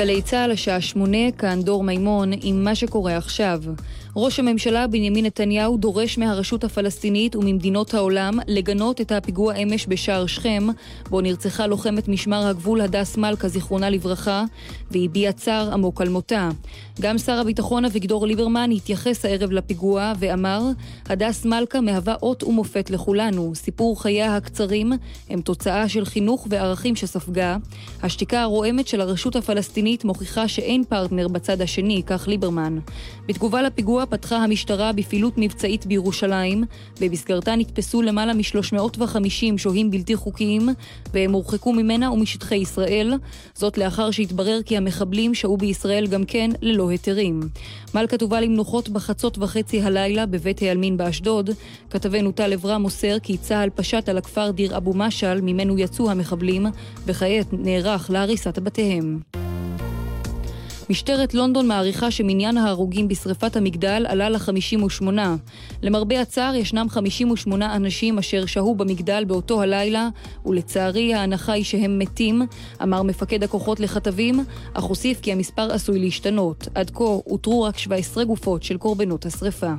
גלי צה"ל, השעה שמונה, כאן דור מימון, עם מה שקורה עכשיו. ראש הממשלה בנימין נתניהו דורש מהרשות הפלסטינית וממדינות העולם לגנות את הפיגוע אמש בשער שכם, בו נרצחה לוחמת משמר הגבול הדס מלכה, זיכרונה לברכה, והביע צער עמוק על מותה. גם שר הביטחון אביגדור ליברמן התייחס הערב לפיגוע ואמר, הדס מלכה מהווה אות ומופת לכולנו. סיפור חייה הקצרים הם תוצאה של חינוך וערכים שספגה. השתיקה הרועמת של הרשות הפלסטינית מוכיחה שאין פרטנר בצד השני, כך ליברמן. בתגובה לפיגוע פתחה המשטרה בפעילות מבצעית בירושלים, במסגרתה נתפסו למעלה מ-350 שוהים בלתי חוקיים, והם הורחקו ממנה ומשטחי ישראל, זאת לאחר שהתברר כי המחבלים שהו בישראל גם כן ללא היתרים. מלכה תובא למנוחות בחצות וחצי הלילה בבית העלמין באשדוד. כתבנו טל אברהם מוסר כי צה"ל פשט על הכפר דיר אבו משעל, ממנו יצאו המחבלים, וכעת נערך להריסת בתיהם. משטרת לונדון מעריכה שמניין ההרוגים בשרפת המגדל עלה ל-58. למרבה הצער ישנם 58 אנשים אשר שהו במגדל באותו הלילה, ולצערי ההנחה היא שהם מתים, אמר מפקד הכוחות לכתבים, אך הוסיף כי המספר עשוי להשתנות. עד כה אותרו רק 17 גופות של קורבנות השרפה.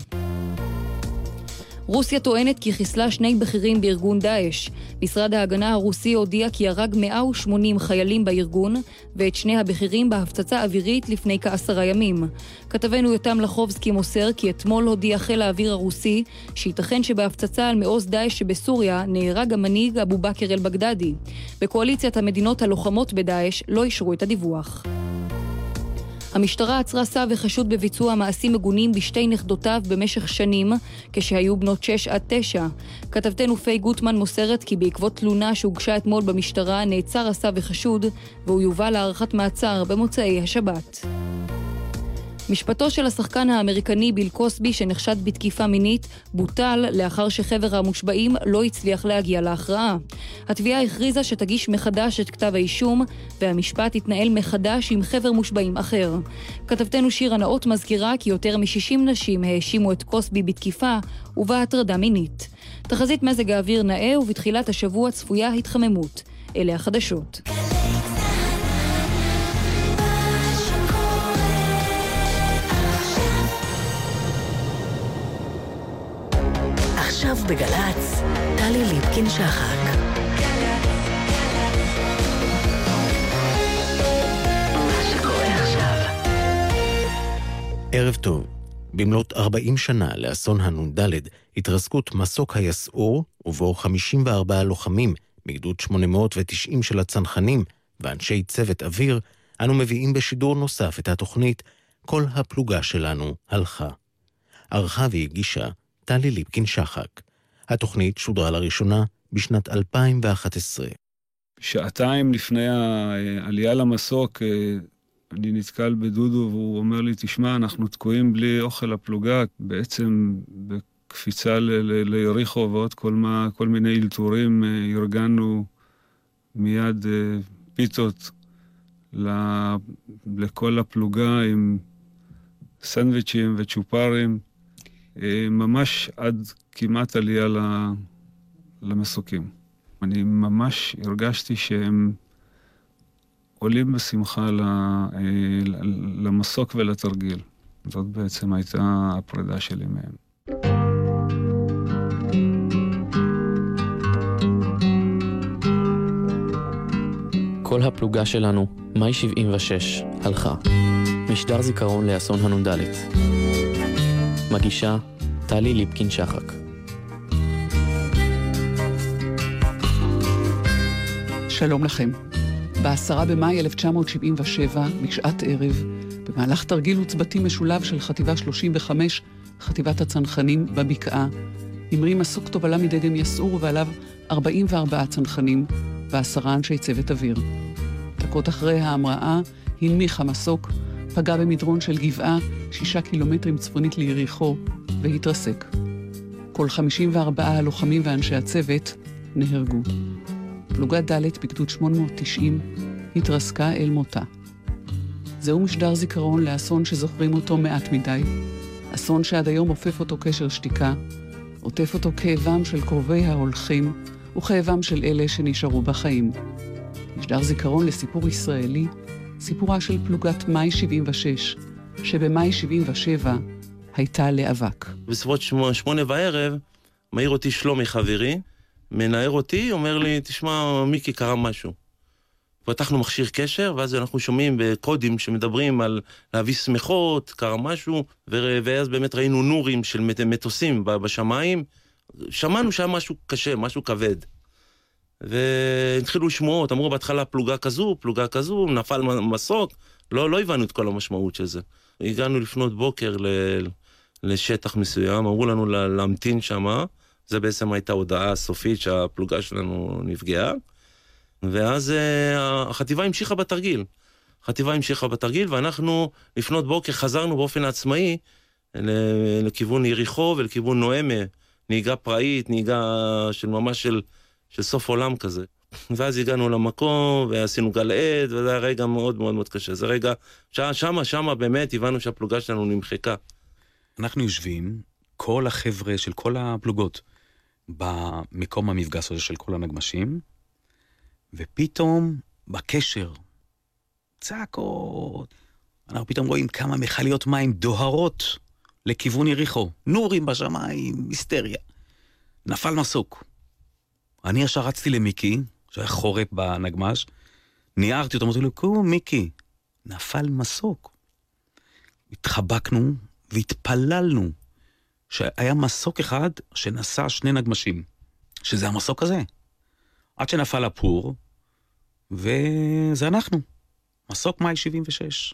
רוסיה טוענת כי חיסלה שני בכירים בארגון דאעש. משרד ההגנה הרוסי הודיע כי הרג 180 חיילים בארגון ואת שני הבכירים בהפצצה אווירית לפני כעשרה ימים. כתבנו יותם לחובסקי מוסר כי אתמול הודיע חיל האוויר הרוסי שייתכן שבהפצצה על מעוז דאעש שבסוריה נהרג המנהיג אבו בכר אל-בגדדי. בקואליציית המדינות הלוחמות בדאעש לא אישרו את הדיווח. המשטרה עצרה סב וחשוד בביצוע מעשים מגונים בשתי נכדותיו במשך שנים, כשהיו בנות 6 עד 9. כתבתנו פיי גוטמן מוסרת כי בעקבות תלונה שהוגשה אתמול במשטרה נעצר הסב וחשוד, והוא יובא להארכת מעצר במוצאי השבת. משפטו של השחקן האמריקני ביל קוסבי, שנחשד בתקיפה מינית, בוטל לאחר שחבר המושבעים לא הצליח להגיע להכרעה. התביעה הכריזה שתגיש מחדש את כתב האישום, והמשפט יתנהל מחדש עם חבר מושבעים אחר. כתבתנו שירה נאות מזכירה כי יותר מ-60 נשים האשימו את קוסבי בתקיפה ובהטרדה מינית. תחזית מזג האוויר נאה ובתחילת השבוע צפויה התחממות. אלה החדשות. בגל"צ, טלי ליפקין-שחק. ערב טוב. במלאת 40 שנה לאסון הנ"ד, התרסקות מסוק היסעור, ובו 54 לוחמים מגדוד 890 של הצנחנים ואנשי צוות אוויר, אנו מביאים בשידור נוסף את התוכנית "כל הפלוגה שלנו הלכה". ערכה והגישה טלי ליפקין-שחק. התוכנית שודרה לראשונה בשנת 2011. שעתיים לפני העלייה למסוק, אה, אני נתקל בדודו והוא אומר לי, תשמע, אנחנו תקועים בלי אוכל לפלוגה, בעצם בקפיצה ליריחו ועוד כל, מה, כל מיני אלתורים, אה, ארגנו מיד אה, פיתות לכל הפלוגה עם סנדוויצ'ים וצ'ופרים. אה, ממש עד כמעט עלייה למסוקים. אני ממש הרגשתי שהם עולים בשמחה אה, למסוק ולתרגיל. זאת בעצם הייתה הפרידה שלי מהם. כל הפלוגה שלנו, מאי 76, הלכה. משדר זיכרון לאסון הנ"ד. מגישה טלי ליפקין-שחק. שלום לכם. ב-10 במאי 1977, בשעת ערב, במהלך תרגיל עוצבתי משולב של חטיבה 35, חטיבת הצנחנים בבקעה, המריא מסוק תובלה מדגם יסעור ועליו 44 צנחנים ועשרה אנשי צוות אוויר. דקות אחרי ההמראה הנמיך המסוק פגע במדרון של גבעה, שישה קילומטרים צפונית ליריחו, והתרסק. כל 54 הלוחמים ואנשי הצוות נהרגו. פלוגה ד' בגדוד 890 התרסקה אל מותה. זהו משדר זיכרון לאסון שזוכרים אותו מעט מדי, אסון שעד היום עופף אותו קשר שתיקה, עוטף אותו כאבם של קרובי ההולכים וכאבם של אלה שנשארו בחיים. משדר זיכרון לסיפור ישראלי סיפורה של פלוגת מאי 76, שבמאי 77 הייתה לאבק. בסביבות שמונה בערב, מעיר אותי שלומי חברי, מנער אותי, אומר לי, תשמע, מיקי, קרה משהו. פתחנו מכשיר קשר, ואז אנחנו שומעים בקודים שמדברים על להביא שמחות, קרה משהו, ואז באמת ראינו נורים של מטוסים בשמיים. שמענו שהיה משהו קשה, משהו כבד. והתחילו שמועות, אמרו בהתחלה פלוגה כזו, פלוגה כזו, נפל מסוק, לא, לא הבנו את כל המשמעות של זה. הגענו לפנות בוקר ל, לשטח מסוים, אמרו לנו להמתין שמה, זה בעצם הייתה הודעה סופית שהפלוגה שלנו נפגעה. ואז uh, החטיבה המשיכה בתרגיל. החטיבה המשיכה בתרגיל, ואנחנו לפנות בוקר חזרנו באופן עצמאי לכיוון יריחו ולכיוון נואמה, נהיגה פראית, נהיגה של ממש של, של סוף עולם כזה. ואז הגענו למקום, ועשינו גל עד, וזה היה רגע מאוד מאוד מאוד קשה. זה רגע, שמה, שמה באמת הבנו שהפלוגה שלנו נמחקה. אנחנו יושבים, כל החבר'ה של כל הפלוגות, במקום המפגש הזה של כל הנגמשים, ופתאום בקשר, צעקות. אנחנו פתאום רואים כמה מכליות מים דוהרות לכיוון יריחו. נורים בשמיים, היסטריה. נפל מסוק. אני ישר רצתי למיקי, שהיה חורק בנגמש, ניערתי אותו, אמרתי לו, קום, מיקי, נפל מסוק. התחבקנו והתפללנו שהיה מסוק אחד שנשא שני נגמשים, שזה המסוק הזה. עד שנפל הפור, וזה אנחנו, מסוק מאי 76.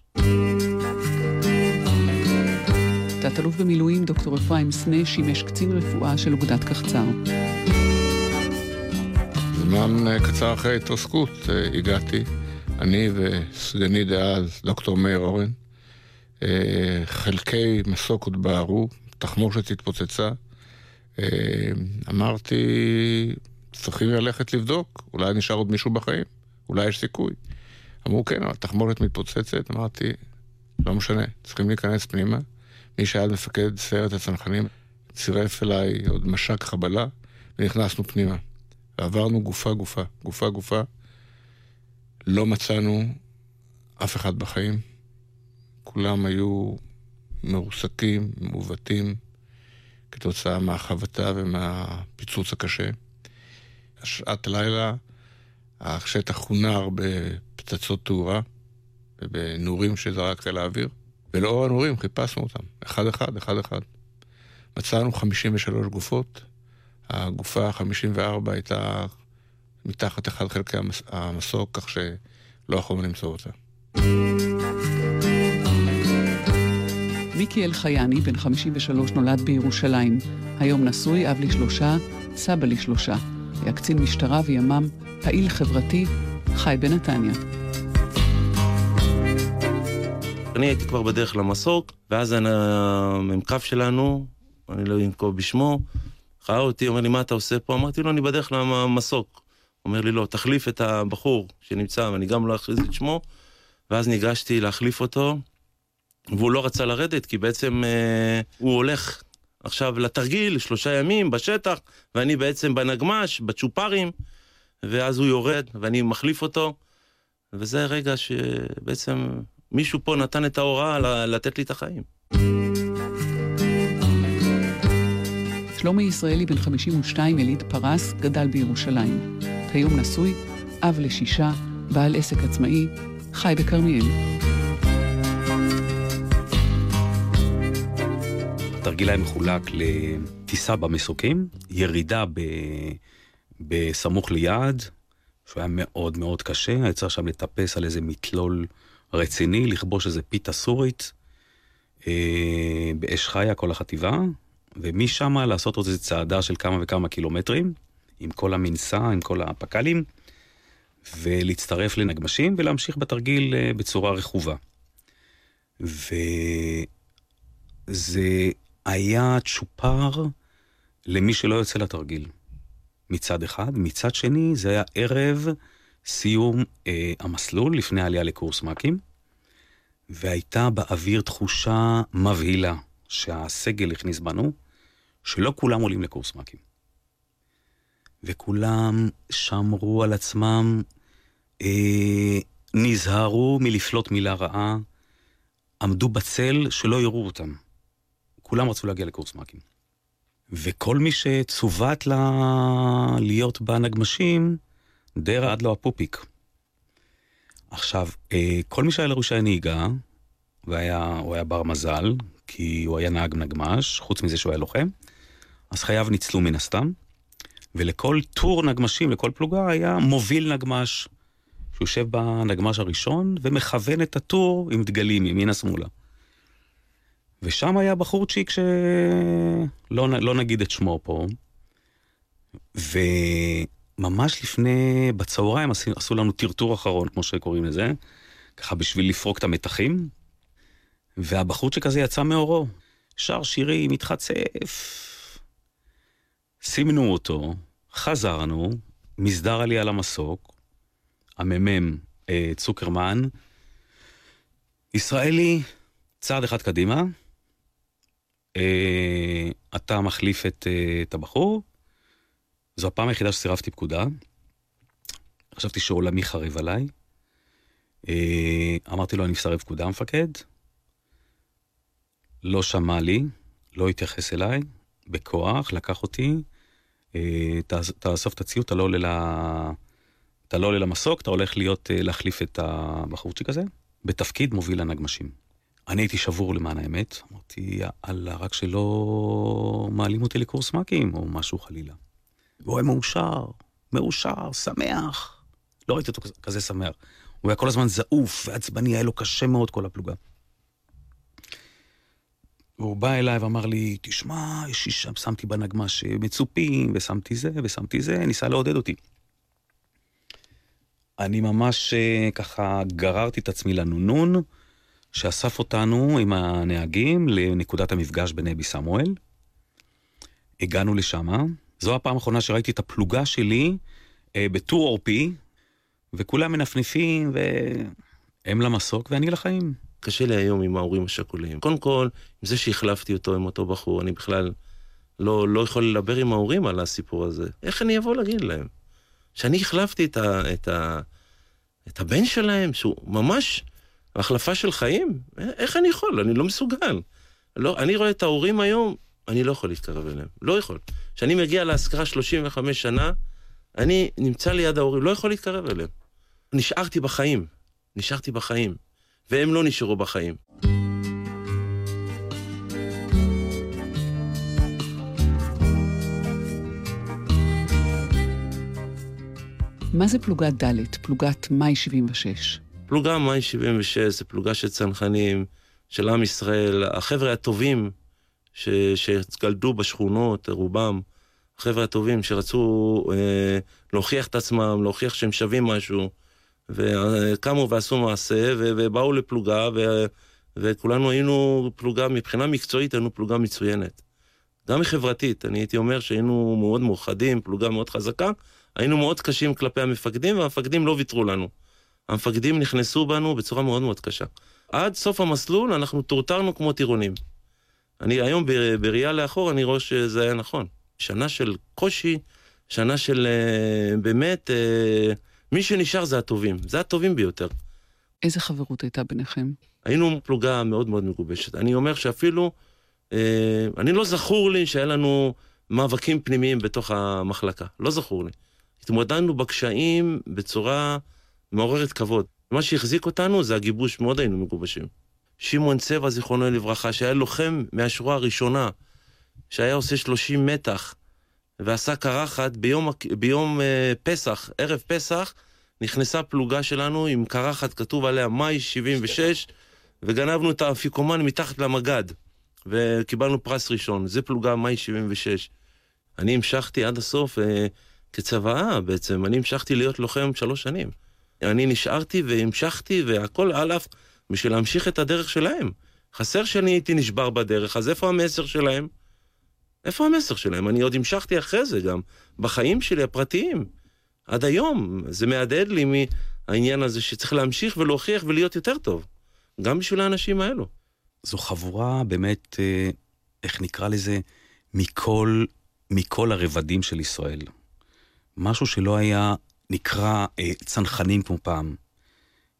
תת-אלוף במילואים דוקטור אפרים סנה שימש קצין רפואה של אוגדת קחצר. זמן אה, קצר אחרי התרסקות אה, הגעתי, אני וסגני דאז, דוקטור מאיר אורן. אה, חלקי מסוק עוד בערו, תחמושת התפוצצה. אמרתי, צריכים ללכת לבדוק, אולי נשאר עוד מישהו בחיים, אולי יש סיכוי. אמרו, כן, אבל תחמורת מתפוצצת. אמרתי, לא משנה, צריכים להיכנס פנימה. מי שהיה מפקד סיירת הצנחנים צירף אליי עוד מש"ק חבלה, ונכנסנו פנימה. ועברנו גופה גופה, גופה גופה. לא מצאנו אף אחד בחיים. כולם היו מרוסקים, מעוותים, כתוצאה מהחבטה ומהפיצוץ הקשה. שעת לילה, השטח חונר בפצצות תאורה ובנורים שזרק חיל האוויר, ולאור הנורים חיפשנו אותם, אחד-אחד, אחד-אחד. מצאנו 53 גופות, הגופה ה-54 הייתה מתחת אחד חלקי המסוק, כך שלא יכולנו למצוא אותה. מיקי אלחייני, בן 53, נולד בירושלים. היום נשוי, אב לשלושה, סבא לשלושה. היה קצין משטרה וימ"מ, פעיל חברתי, חי בנתניה. אני הייתי כבר בדרך למסוק, ואז המ"כ שלנו, אני לא אנקוב בשמו, ראה אותי, אומר לי, מה אתה עושה פה? אמרתי לו, אני בדרך למסוק. אומר לי, לא, תחליף את הבחור שנמצא, ואני גם לא אכריז את שמו. ואז ניגשתי להחליף אותו, והוא לא רצה לרדת, כי בעצם אה, הוא הולך עכשיו לתרגיל, שלושה ימים בשטח, ואני בעצם בנגמש, בצ'ופרים, ואז הוא יורד, ואני מחליף אותו, וזה רגע שבעצם מישהו פה נתן את ההוראה לתת לי את החיים. שלומי ישראלי, בן 52, יליד פרס, גדל בירושלים. כיום נשוי, אב לשישה, בעל עסק עצמאי, חי בכרמיאל. התרגיל היה מחולק לטיסה במסוקים, ירידה ב... בסמוך ליעד, שהוא היה מאוד מאוד קשה, היה צריך שם לטפס על איזה מתלול רציני, לכבוש איזה פיתה סורית, אה, באש חיה כל החטיבה, ומשם לעשות עוד איזה צעדה של כמה וכמה קילומטרים, עם כל המנסה, עם כל הפק"לים, ולהצטרף לנגמשים ולהמשיך בתרגיל אה, בצורה רכובה. וזה היה צ'ופר למי שלא יוצא לתרגיל, מצד אחד. מצד שני, זה היה ערב סיום אה, המסלול לפני העלייה לקורס מ"כים, והייתה באוויר תחושה מבהילה שהסגל הכניס בנו, שלא כולם עולים לקורס מ"כים. וכולם שמרו על עצמם אה, נזהרו מלפלוט מילה רעה, עמדו בצל שלא יראו אותם. כולם רצו להגיע לקורס מ"כים. וכל מי שצוות לה להיות בנגמשים, די רעד לו הפופיק. עכשיו, אה, כל מי שהיה לו רישיון נהיגה, והוא היה בר מזל, כי הוא היה נהג נגמש, חוץ מזה שהוא היה לוחם, אז חייו ניצלו מן הסתם, ולכל טור נגמשים, לכל פלוגה, היה מוביל נגמש, שיושב בנגמש הראשון ומכוון את הטור עם דגלים ימינה-שמאלה. ושם היה בחורצ'יק שלא לא נגיד את שמו פה, וממש לפני, בצהריים עשו, עשו לנו טרטור אחרון, כמו שקוראים לזה, ככה בשביל לפרוק את המתחים, והבחורצ'יק הזה יצא מאורו, שר שירים, התחצף. סימנו אותו, חזרנו, מסדר עלי על המסוק, המ"מ אה, צוקרמן, ישראלי, צעד אחד קדימה, אה, אתה מחליף את, אה, את הבחור, זו הפעם היחידה שסירבתי פקודה. חשבתי שעולמי חריב עליי. אה, אמרתי לו, אני מסרב פקודה, המפקד. לא שמע לי, לא התייחס אליי, בכוח, לקח אותי, תאסוף את הציוד, לא. אתה לא עולה למסוק, אתה הולך להיות, אה, להחליף את הבחורצ'יק הזה, בתפקיד מוביל הנגמשים. אני הייתי שבור למען האמת, אמרתי, יאללה, רק שלא מעלים אותי לקורס מ"כים או משהו חלילה. והוא היה מאושר, מאושר, שמח. לא ראיתי אותו כזה שמח. הוא היה כל הזמן זעוף ועצבני, היה לו קשה מאוד כל הפלוגה. והוא בא אליי ואמר לי, תשמע, יש לי שם, שמתי בנגמ"ש מצופים, ושמתי זה, ושמתי זה, ניסה לעודד אותי. אני ממש אה, ככה גררתי את עצמי לנונון, שאסף אותנו עם הנהגים לנקודת המפגש בנבי סמואל. הגענו לשם, זו הפעם האחרונה שראיתי את הפלוגה שלי אה, בטור עורפי, וכולם מנפנפים, והם למסוק ואני לחיים. קשה לי היום עם ההורים השכולים. קודם כל, עם זה שהחלפתי אותו עם אותו בחור, אני בכלל לא, לא יכול לדבר עם ההורים על הסיפור הזה. איך אני אבוא להגיד להם? שאני החלפתי את, ה, את, ה, את הבן שלהם, שהוא ממש החלפה של חיים? איך אני יכול? אני לא מסוגל. לא, אני רואה את ההורים היום, אני לא יכול להתקרב אליהם. לא יכול. כשאני מגיע להשכרה 35 שנה, אני נמצא ליד ההורים, לא יכול להתקרב אליהם. נשארתי בחיים. נשארתי בחיים. והם לא נשארו בחיים. מה זה פלוגת ד', פלוגת מאי 76? פלוגה מאי 76 זה פלוגה של צנחנים, של עם ישראל, החבר'ה הטובים ש... שגלדו בשכונות, רובם, החבר'ה הטובים שרצו אה, להוכיח את עצמם, להוכיח שהם שווים משהו. וקמו ועשו מעשה, ובאו לפלוגה, ו... וכולנו היינו פלוגה, מבחינה מקצועית היינו פלוגה מצוינת. גם חברתית, אני הייתי אומר שהיינו מאוד מאוחדים, פלוגה מאוד חזקה, היינו מאוד קשים כלפי המפקדים, והמפקדים לא ויתרו לנו. המפקדים נכנסו בנו בצורה מאוד מאוד קשה. עד סוף המסלול אנחנו טורטרנו כמו טירונים. אני היום בראייה לאחור, אני רואה שזה היה נכון. שנה של קושי, שנה של אה, באמת אה, מי שנשאר זה הטובים, זה הטובים ביותר. איזה חברות הייתה ביניכם? היינו פלוגה מאוד מאוד מגובשת. אני אומר שאפילו, אה, אני לא זכור לי שהיה לנו מאבקים פנימיים בתוך המחלקה. לא זכור לי. התמודדנו בקשיים בצורה מעוררת כבוד. מה שהחזיק אותנו זה הגיבוש, מאוד היינו מגובשים. שמעון צבע, זיכרונו לברכה, שהיה לוחם מהשורה הראשונה, שהיה עושה 30 מתח, ועשה קרחת ביום, ביום אה, פסח, ערב פסח, נכנסה פלוגה שלנו עם קרחת, כתוב עליה מאי 76, וגנבנו את האפיקומן מתחת למגד, וקיבלנו פרס ראשון. זה פלוגה מאי 76. אני המשכתי עד הסוף אה, כצוואה בעצם, אני המשכתי להיות לוחם שלוש שנים. אני נשארתי והמשכתי, והכל על אף בשביל להמשיך את הדרך שלהם. חסר שאני הייתי נשבר בדרך, אז איפה המסר שלהם? איפה המסר שלהם? אני עוד המשכתי אחרי זה גם, בחיים שלי הפרטיים. עד היום, זה מהדהד לי מהעניין הזה שצריך להמשיך ולהוכיח ולהיות יותר טוב. גם בשביל האנשים האלו. זו חבורה באמת, אה, איך נקרא לזה, מכל, מכל הרבדים של ישראל. משהו שלא היה נקרא אה, צנחנים כמו פעם.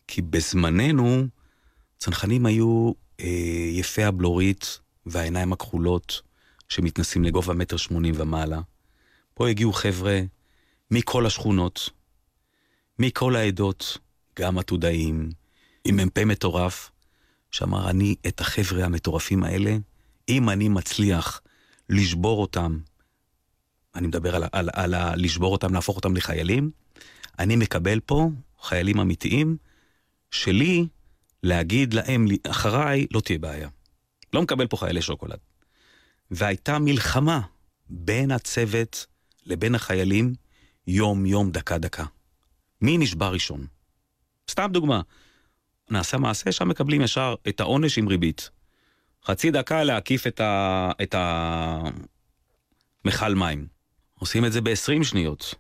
כי בזמננו צנחנים היו אה, יפי הבלורית והעיניים הכחולות שמתנסים לגובה מטר שמונים ומעלה. פה הגיעו חבר'ה מכל השכונות, מכל העדות, גם עתודאים, עם מ"פ מטורף, שאמר, אני את החבר'ה המטורפים האלה, אם אני מצליח לשבור אותם, אני מדבר על, על, על, על לשבור אותם, להפוך אותם לחיילים, אני מקבל פה חיילים אמיתיים, שלי להגיד להם אחריי לא תהיה בעיה. לא מקבל פה חיילי שוקולד. והייתה מלחמה בין הצוות לבין החיילים, יום-יום, דקה-דקה. מי נשבע ראשון? סתם דוגמה, נעשה מעשה, שם מקבלים ישר את העונש עם ריבית. חצי דקה להקיף את, ה... את המכל מים. עושים את זה ב-20 שניות.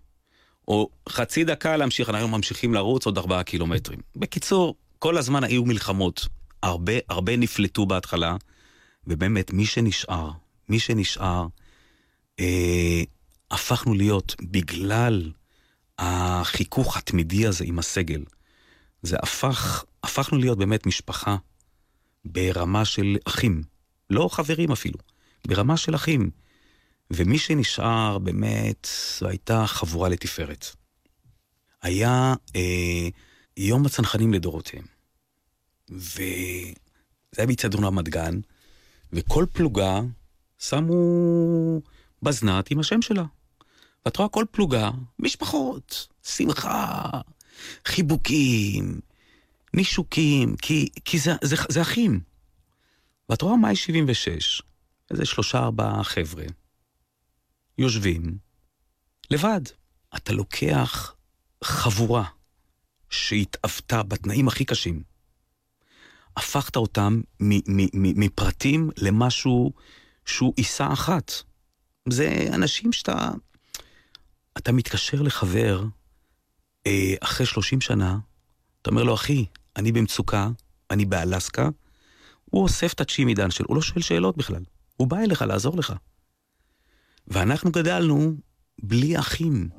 או חצי דקה להמשיך, אנחנו ממשיכים לרוץ עוד ארבעה קילומטרים. בקיצור, כל הזמן היו מלחמות. הרבה, הרבה נפלטו בהתחלה, ובאמת, מי שנשאר, מי שנשאר, אה, הפכנו להיות, בגלל החיכוך התמידי הזה עם הסגל, זה הפך, הפכנו להיות באמת משפחה ברמה של אחים, לא חברים אפילו, ברמה של אחים. ומי שנשאר באמת, זו הייתה חבורה לתפארת. היה אה, יום הצנחנים לדורותיהם, וזה היה באיצטדיון רמת גן, וכל פלוגה שמו בזנת עם השם שלה. ואת רואה כל פלוגה, משפחות, שמחה, חיבוקים, נישוקים, כי, כי זה, זה, זה אחים. ואת רואה מאי 76, איזה שלושה ארבעה חבר'ה, יושבים לבד. אתה לוקח חבורה שהתאבתה בתנאים הכי קשים, הפכת אותם מפרטים למשהו שהוא עיסה אחת. זה אנשים שאתה... אתה מתקשר לחבר אה, אחרי 30 שנה, אתה אומר לו, אחי, אני במצוקה, אני באלסקה, הוא אוסף את הצ'ימידן שלו, הוא לא שואל שאלות בכלל. הוא בא אליך לעזור לך. ואנחנו גדלנו בלי אחים.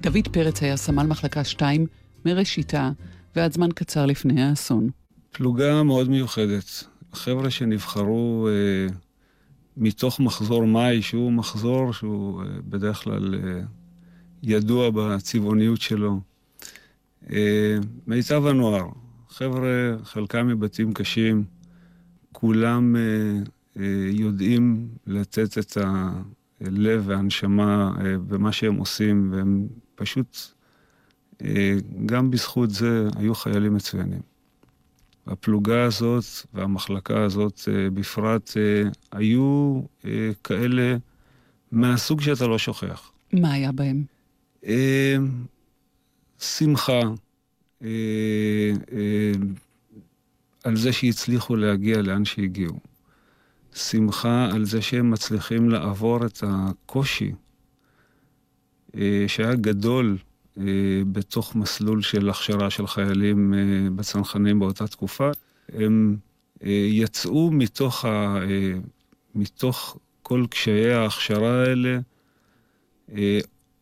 דוד פרץ היה סמל מחלקה 2 מראשיתה ועד זמן קצר לפני האסון. פלוגה מאוד מיוחדת. חבר'ה שנבחרו אה, מתוך מחזור מאי, שהוא מחזור שהוא אה, בדרך כלל אה, ידוע בצבעוניות שלו. אה, מיטב הנוער, חבר'ה, חלקם מבתים קשים, כולם אה, אה, יודעים לתת את הלב והנשמה אה, במה שהם עושים, והם פשוט, אה, גם בזכות זה, היו חיילים מצוינים. הפלוגה הזאת והמחלקה הזאת אה, בפרט אה, היו כאלה מהסוג שאתה לא שוכח. מה היה בהם? שמחה על זה שהצליחו להגיע לאן שהגיעו. שמחה על זה שהם מצליחים לעבור את הקושי שהיה גדול אה, בתוך מסלול של הכשרה של חיילים אה, בצנחנים באותה תקופה. הם אה, יצאו מתוך, ה, מתוך כל קשיי ההכשרה האלה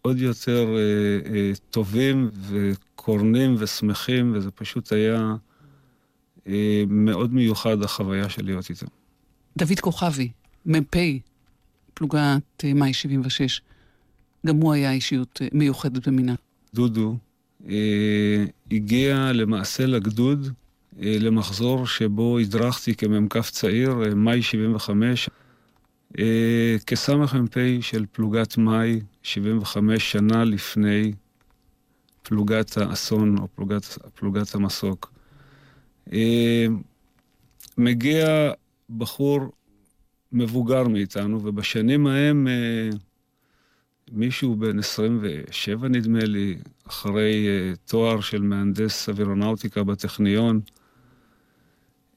עוד יותר טובים וקורנים ושמחים, וזה פשוט היה מאוד מיוחד החוויה של להיות איתם. דוד כוכבי, מ"פ, פלוגת מאי 76, גם הוא היה אישיות מיוחדת במינה. דודו אה, הגיע למעשה לגדוד, אה, למחזור שבו הדרכתי כמ"כ צעיר, אה, מאי 75, אה, כסמ"פ של פלוגת מאי 75 שנה לפני פלוגת האסון או פלוגת, פלוגת המסוק. אה, מגיע בחור מבוגר מאיתנו, ובשנים ההם אה, מישהו בן 27 נדמה לי, אחרי uh, תואר של מהנדס אווירונאוטיקה בטכניון,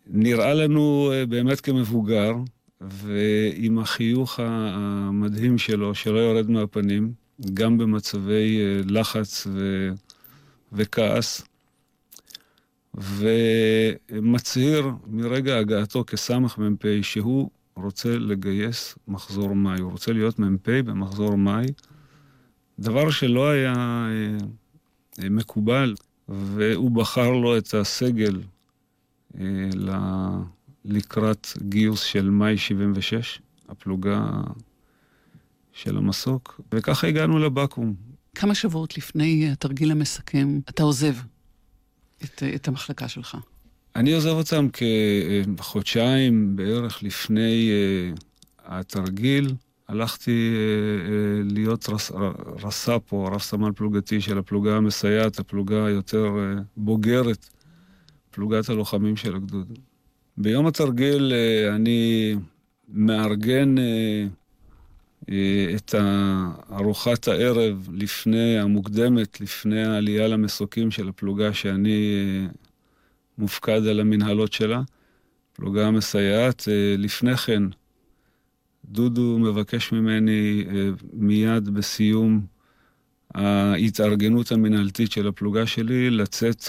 נראה לנו uh, באמת כמבוגר, ועם החיוך המדהים שלו, שלא יורד מהפנים, גם במצבי uh, לחץ ו... וכעס, ומצהיר מרגע הגעתו כסמ"פ שהוא רוצה לגייס מחזור מאי, הוא רוצה להיות מ"פ במחזור מאי, דבר שלא היה אה, אה, מקובל, והוא בחר לו את הסגל אה. לקראת גיוס של מאי 76, הפלוגה של המסוק, וככה הגענו לבקו"ם. כמה שבועות לפני התרגיל המסכם, אתה עוזב את, את המחלקה שלך. אני עוזב אותם כחודשיים בערך לפני uh, התרגיל. הלכתי uh, uh, להיות רס, רס"פ או רב סמל פלוגתי של הפלוגה המסייעת, הפלוגה היותר בוגרת, פלוגת הלוחמים של הגדוד. ביום התרגיל אני מארגן את ארוחת הערב לפני, המוקדמת, לפני העלייה למסוקים של הפלוגה שאני מופקד על המנהלות שלה, פלוגה מסייעת. אה, לפני כן, דודו מבקש ממני אה, מיד בסיום ההתארגנות המנהלתית של הפלוגה שלי לצאת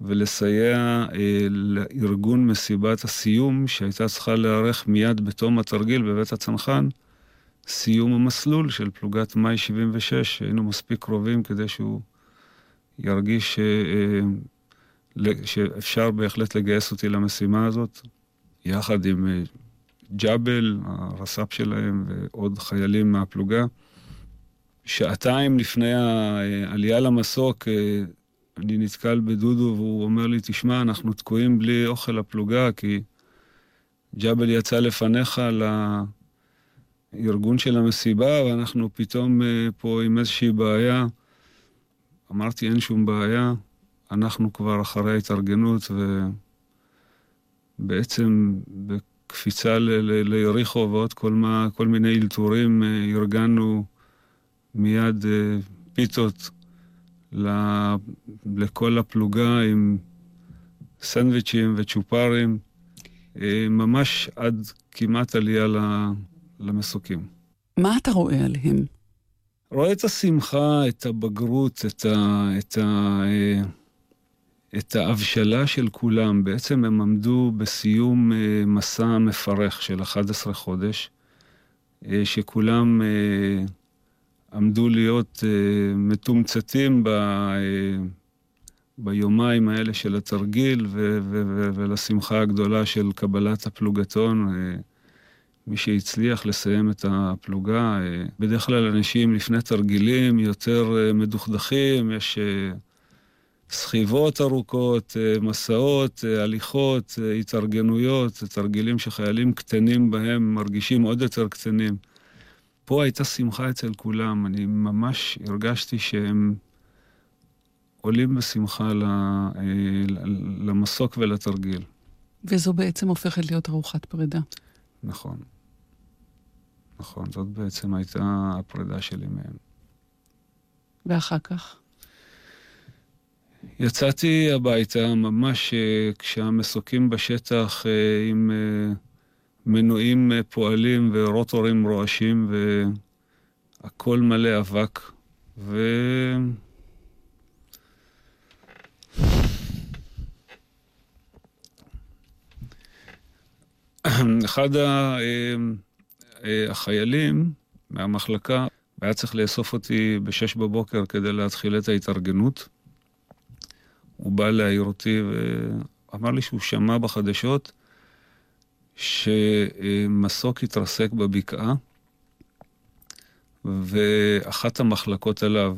ולסייע אה, לארגון מסיבת הסיום שהייתה צריכה להיערך מיד בתום התרגיל בבית הצנחן, סיום המסלול של פלוגת מאי 76, היינו מספיק קרובים כדי שהוא ירגיש שאפשר בהחלט לגייס אותי למשימה הזאת, יחד עם אה, ג'אבל, הרס"פ שלהם, ועוד חיילים מהפלוגה. שעתיים לפני העלייה למסוק, אה, אני נתקל בדודו והוא אומר לי, תשמע, אנחנו תקועים בלי אוכל לפלוגה, כי ג'אבל יצא לפניך לארגון של המסיבה, ואנחנו פתאום אה, פה עם איזושהי בעיה. אמרתי, אין שום בעיה, אנחנו כבר אחרי ההתארגנות, ובעצם בקפיצה ליריחו ועוד כל, מה, כל מיני אלתורים, אה, ארגנו מיד אה, פיתות לכל הפלוגה עם סנדוויצ'ים וצ'ופרים, אה, ממש עד כמעט עלייה למסוקים. מה אתה רואה עליהם? רואה את השמחה, את הבגרות, את ה... את ה את ההבשלה של כולם. בעצם הם עמדו בסיום אה, מסע מפרך של 11 חודש, אה, שכולם אה, עמדו להיות מתומצתים ב... ביומיים האלה של התרגיל ו- ו- ו- ולשמחה הגדולה של קבלת הפלוגתון. מי שהצליח לסיים את הפלוגה, בדרך כלל אנשים לפני תרגילים יותר מדוכדכים, יש סחיבות ארוכות, אה, מסעות, אה, הליכות, אה, התארגנויות, תרגילים שחיילים קטנים בהם מרגישים עוד יותר קטנים. פה הייתה שמחה אצל כולם, אני ממש הרגשתי שהם עולים בשמחה למסוק ולתרגיל. וזו בעצם הופכת להיות ארוחת פרידה. נכון. נכון, זאת בעצם הייתה הפרידה שלי מהם. ואחר כך? יצאתי הביתה ממש אה, כשהמסוקים בשטח אה, עם אה, מנועים פועלים ורוטורים רועשים והכל מלא אבק. ו... אחד החיילים מהמחלקה היה צריך לאסוף אותי בשש בבוקר כדי להתחיל את ההתארגנות. הוא בא להעיר אותי ואמר לי שהוא שמע בחדשות שמסוק התרסק בבקעה, ואחת המחלקות עליו.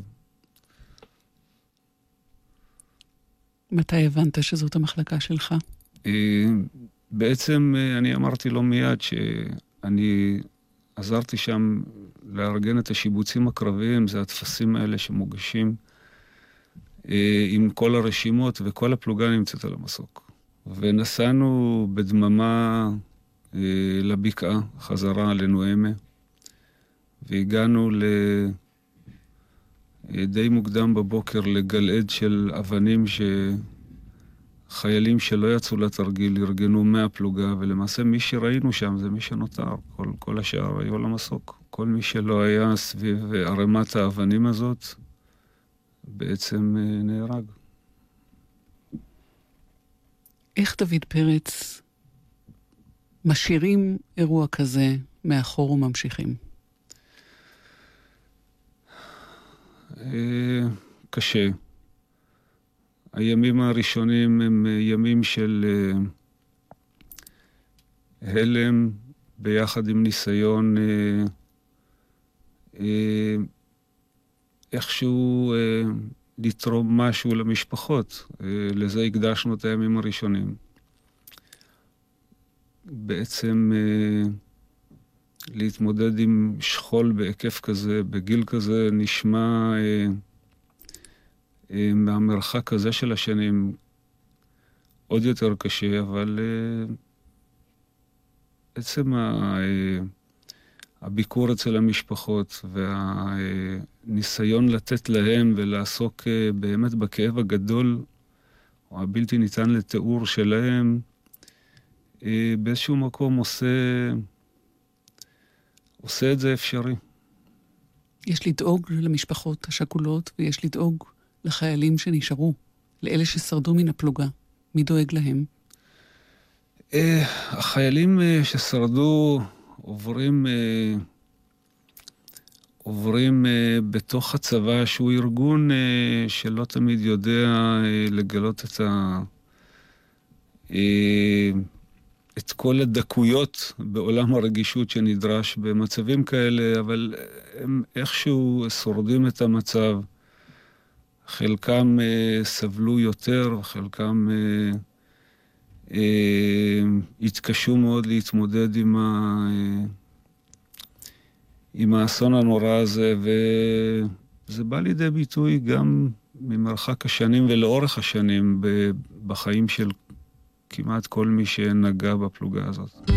מתי הבנת שזאת המחלקה שלך? אה, בעצם אה, אני אמרתי לו מיד שאני עזרתי שם לארגן את השיבוצים הקרביים, זה הטפסים האלה שמוגשים עם כל הרשימות, וכל הפלוגה נמצאת על המסוק. ונסענו בדממה אה, לבקעה, חזרה לנואמה, והגענו ל... אה, די מוקדם בבוקר לגלעד של אבנים שחיילים שלא יצאו לתרגיל ארגנו מהפלוגה, ולמעשה מי שראינו שם זה מי שנותר, כל, כל השאר היו על המסוק. כל מי שלא היה סביב ערימת האבנים הזאת, בעצם אה, נהרג. איך דוד פרץ משאירים אירוע כזה מאחור וממשיכים? אה, קשה. הימים הראשונים הם ימים של הלם ביחד עם ניסיון איכשהו לתרום משהו למשפחות. לזה הקדשנו את הימים הראשונים. בעצם אה, להתמודד עם שכול בהיקף כזה, בגיל כזה, נשמע אה, אה, מהמרחק הזה של השנים עוד יותר קשה, אבל אה, עצם ה, אה, הביקור אצל המשפחות והניסיון לתת להם ולעסוק אה, באמת בכאב הגדול או הבלתי ניתן לתיאור שלהם, אה, באיזשהו מקום עושה, עושה את זה אפשרי. יש לדאוג למשפחות השכולות ויש לדאוג לחיילים שנשארו, לאלה ששרדו מן הפלוגה. מי דואג להם? אה, החיילים ששרדו עוברים, עוברים בתוך הצבא, שהוא ארגון שלא תמיד יודע לגלות את ה... את כל הדקויות בעולם הרגישות שנדרש במצבים כאלה, אבל הם איכשהו שורדים את המצב. חלקם אה, סבלו יותר, חלקם אה, אה, התקשו מאוד להתמודד עם, ה, אה, עם האסון הנורא הזה, וזה בא לידי ביטוי גם ממרחק השנים ולאורך השנים בחיים של כמעט כל מי שנגע בפלוגה הזאת.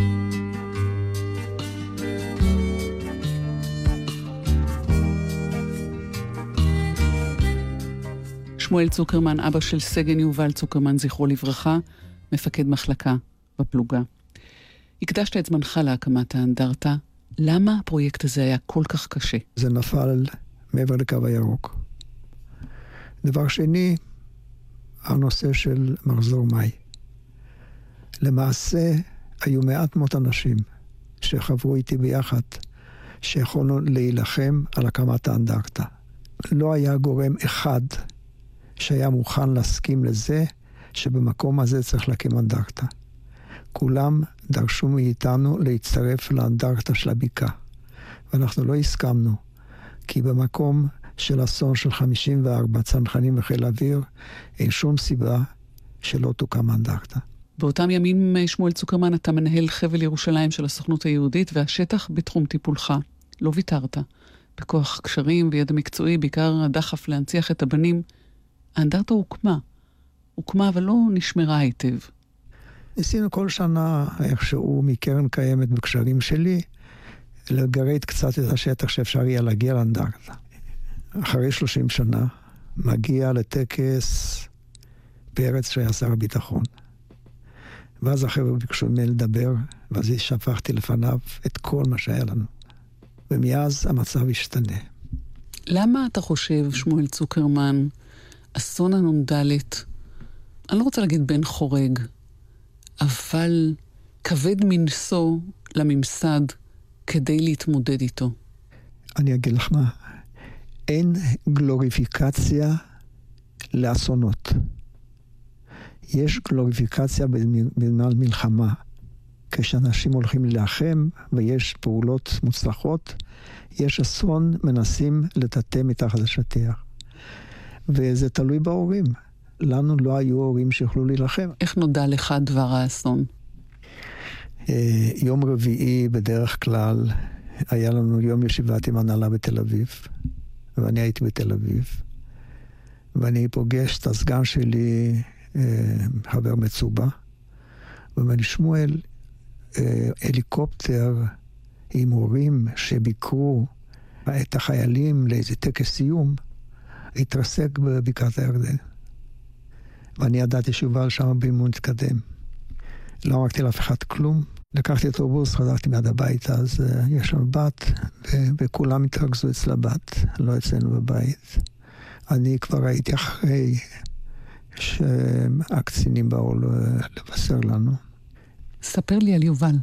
שמואל צוקרמן, אבא של סגן יובל צוקרמן, זכרו לברכה, מפקד מחלקה בפלוגה. הקדשת את זמנך להקמת האנדרטה. למה הפרויקט הזה היה כל כך קשה? זה נפל מעבר לקו הירוק. דבר שני, הנושא של מחזור מאי. למעשה, היו מעט מאוד אנשים שחברו איתי ביחד, שיכולנו להילחם על הקמת האנדרטה. לא היה גורם אחד שהיה מוכן להסכים לזה שבמקום הזה צריך להקים אנדרטה. כולם דרשו מאיתנו להצטרף לאנדרטה של הבקעה. ואנחנו לא הסכמנו, כי במקום של אסון של 54 צנחנים וחיל אוויר, אין שום סיבה שלא תוקם אנדרטה. באותם ימים, שמואל צוקרמן, אתה מנהל חבל ירושלים של הסוכנות היהודית, והשטח בתחום טיפולך. לא ויתרת. בכוח קשרים וידע מקצועי, בעיקר הדחף להנציח את הבנים. האנדרטה הוקמה. הוקמה, אבל לא נשמרה היטב. ניסינו כל שנה, איכשהו מקרן קיימת בקשרים שלי, לגרד קצת את השטח שאפשר יהיה להגיע לאנדרטה. אחרי 30 שנה, מגיע לטקס פרץ שהיה שר הביטחון. ואז החבר'ה ביקשו ממני לדבר, ואז שפכתי לפניו את כל מה שהיה לנו. ומאז המצב השתנה. למה אתה חושב, שמואל צוקרמן, אסון הנ"ד, אני לא רוצה להגיד בן חורג, אבל כבד מנשוא לממסד כדי להתמודד איתו? אני אגיד לך מה, אין גלוריפיקציה לאסונות. יש גלוריפיקציה בזמן מלחמה. כשאנשים הולכים להילחם ויש פעולות מוצלחות, יש אסון, מנסים לטאטא מתחת לשטיח. וזה תלוי בהורים. לנו לא היו הורים שיכולו להילחם. איך נודע לך דבר האסון? אה, יום רביעי בדרך כלל היה לנו יום ישיבת עם הנהלה בתל אביב, ואני הייתי בתל אביב, ואני פוגש את הסגן שלי, אה, חבר מצובה, ואומר לי, שמואל, אה, הליקופטר עם הורים שביקרו את החיילים לאיזה טקס סיום, התרסק בבקעת הירדן. ואני ידעתי שיובל שם באימון מתקדם. לא אמרתי לאף אחד כלום. לקחתי את האובוס, חזרתי מיד הביתה, אז uh, יש לנו בת, ו- וכולם התרכזו אצל הבת, לא אצלנו בבית. אני כבר הייתי אחרי שהקצינים באו לבשר לנו. ספר לי על יובל.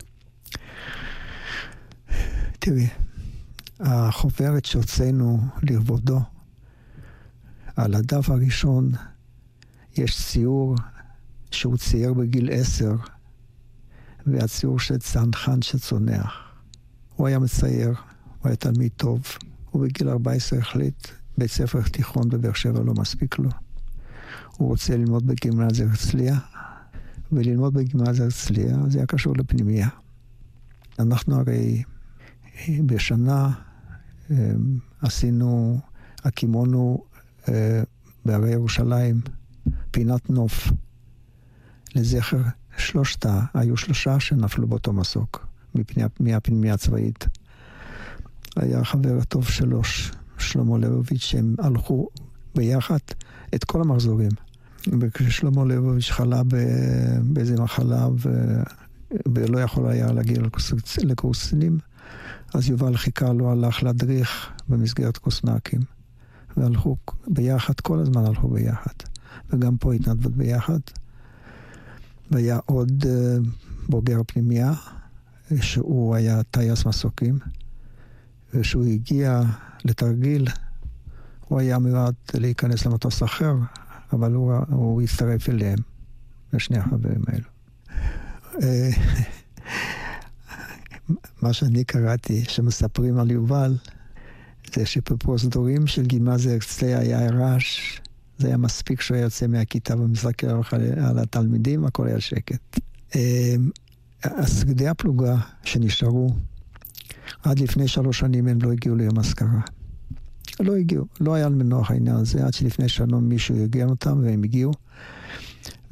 תראי, החוברת שהוצאנו לכבודו, על הדף הראשון יש ציור שהוא צייר בגיל עשר, והציור של צנחן שצונח. הוא היה מצייר, הוא היה תלמיד טוב, הוא בגיל 14 החליט, בית ספר תיכון בבאר שבע לא מספיק לו. הוא רוצה ללמוד בגימנזיה הרצליה, וללמוד בגימנזיה הרצליה זה היה קשור לפנימייה. אנחנו הרי בשנה אמ, עשינו, הקימונו אה, בהרי ירושלים פינת נוף לזכר שלושתה, היו שלושה שנפלו באותו מסוק מהפנימיה הצבאית. היה חבר הטוב שלו, שלמה לבוביץ', שהם הלכו ביחד את כל המחזורים. וכששלמה לבוביץ' חלה באיזה מחלה ו... ולא יכול היה להגיע לקורסים, אז יובל חיכה לו, הלך להדריך במסגרת קוסנקים. והלכו ביחד, כל הזמן הלכו ביחד. וגם פה התנדבות ביחד. והיה עוד uh, בוגר פנימייה, שהוא היה טייס מסוקים, וכשהוא הגיע לתרגיל, הוא היה מיועד להיכנס למטוס אחר, אבל הוא, הוא הצטרף אליהם, לשני החברים האלו. אה, מה שאני קראתי, שמספרים על יובל, זה שבפרוזדורים של גימזיה הרצליה היה רעש, זה היה מספיק שהוא היה יוצא מהכיתה ומסתכל על התלמידים, הכל היה שקט. שרידי אה, הפלוגה שנשארו, עד לפני שלוש שנים הם לא הגיעו ליום אזכרה. לא הגיעו, לא היה למנוח העניין הזה, עד שלפני שנה מישהו ארגן אותם והם הגיעו.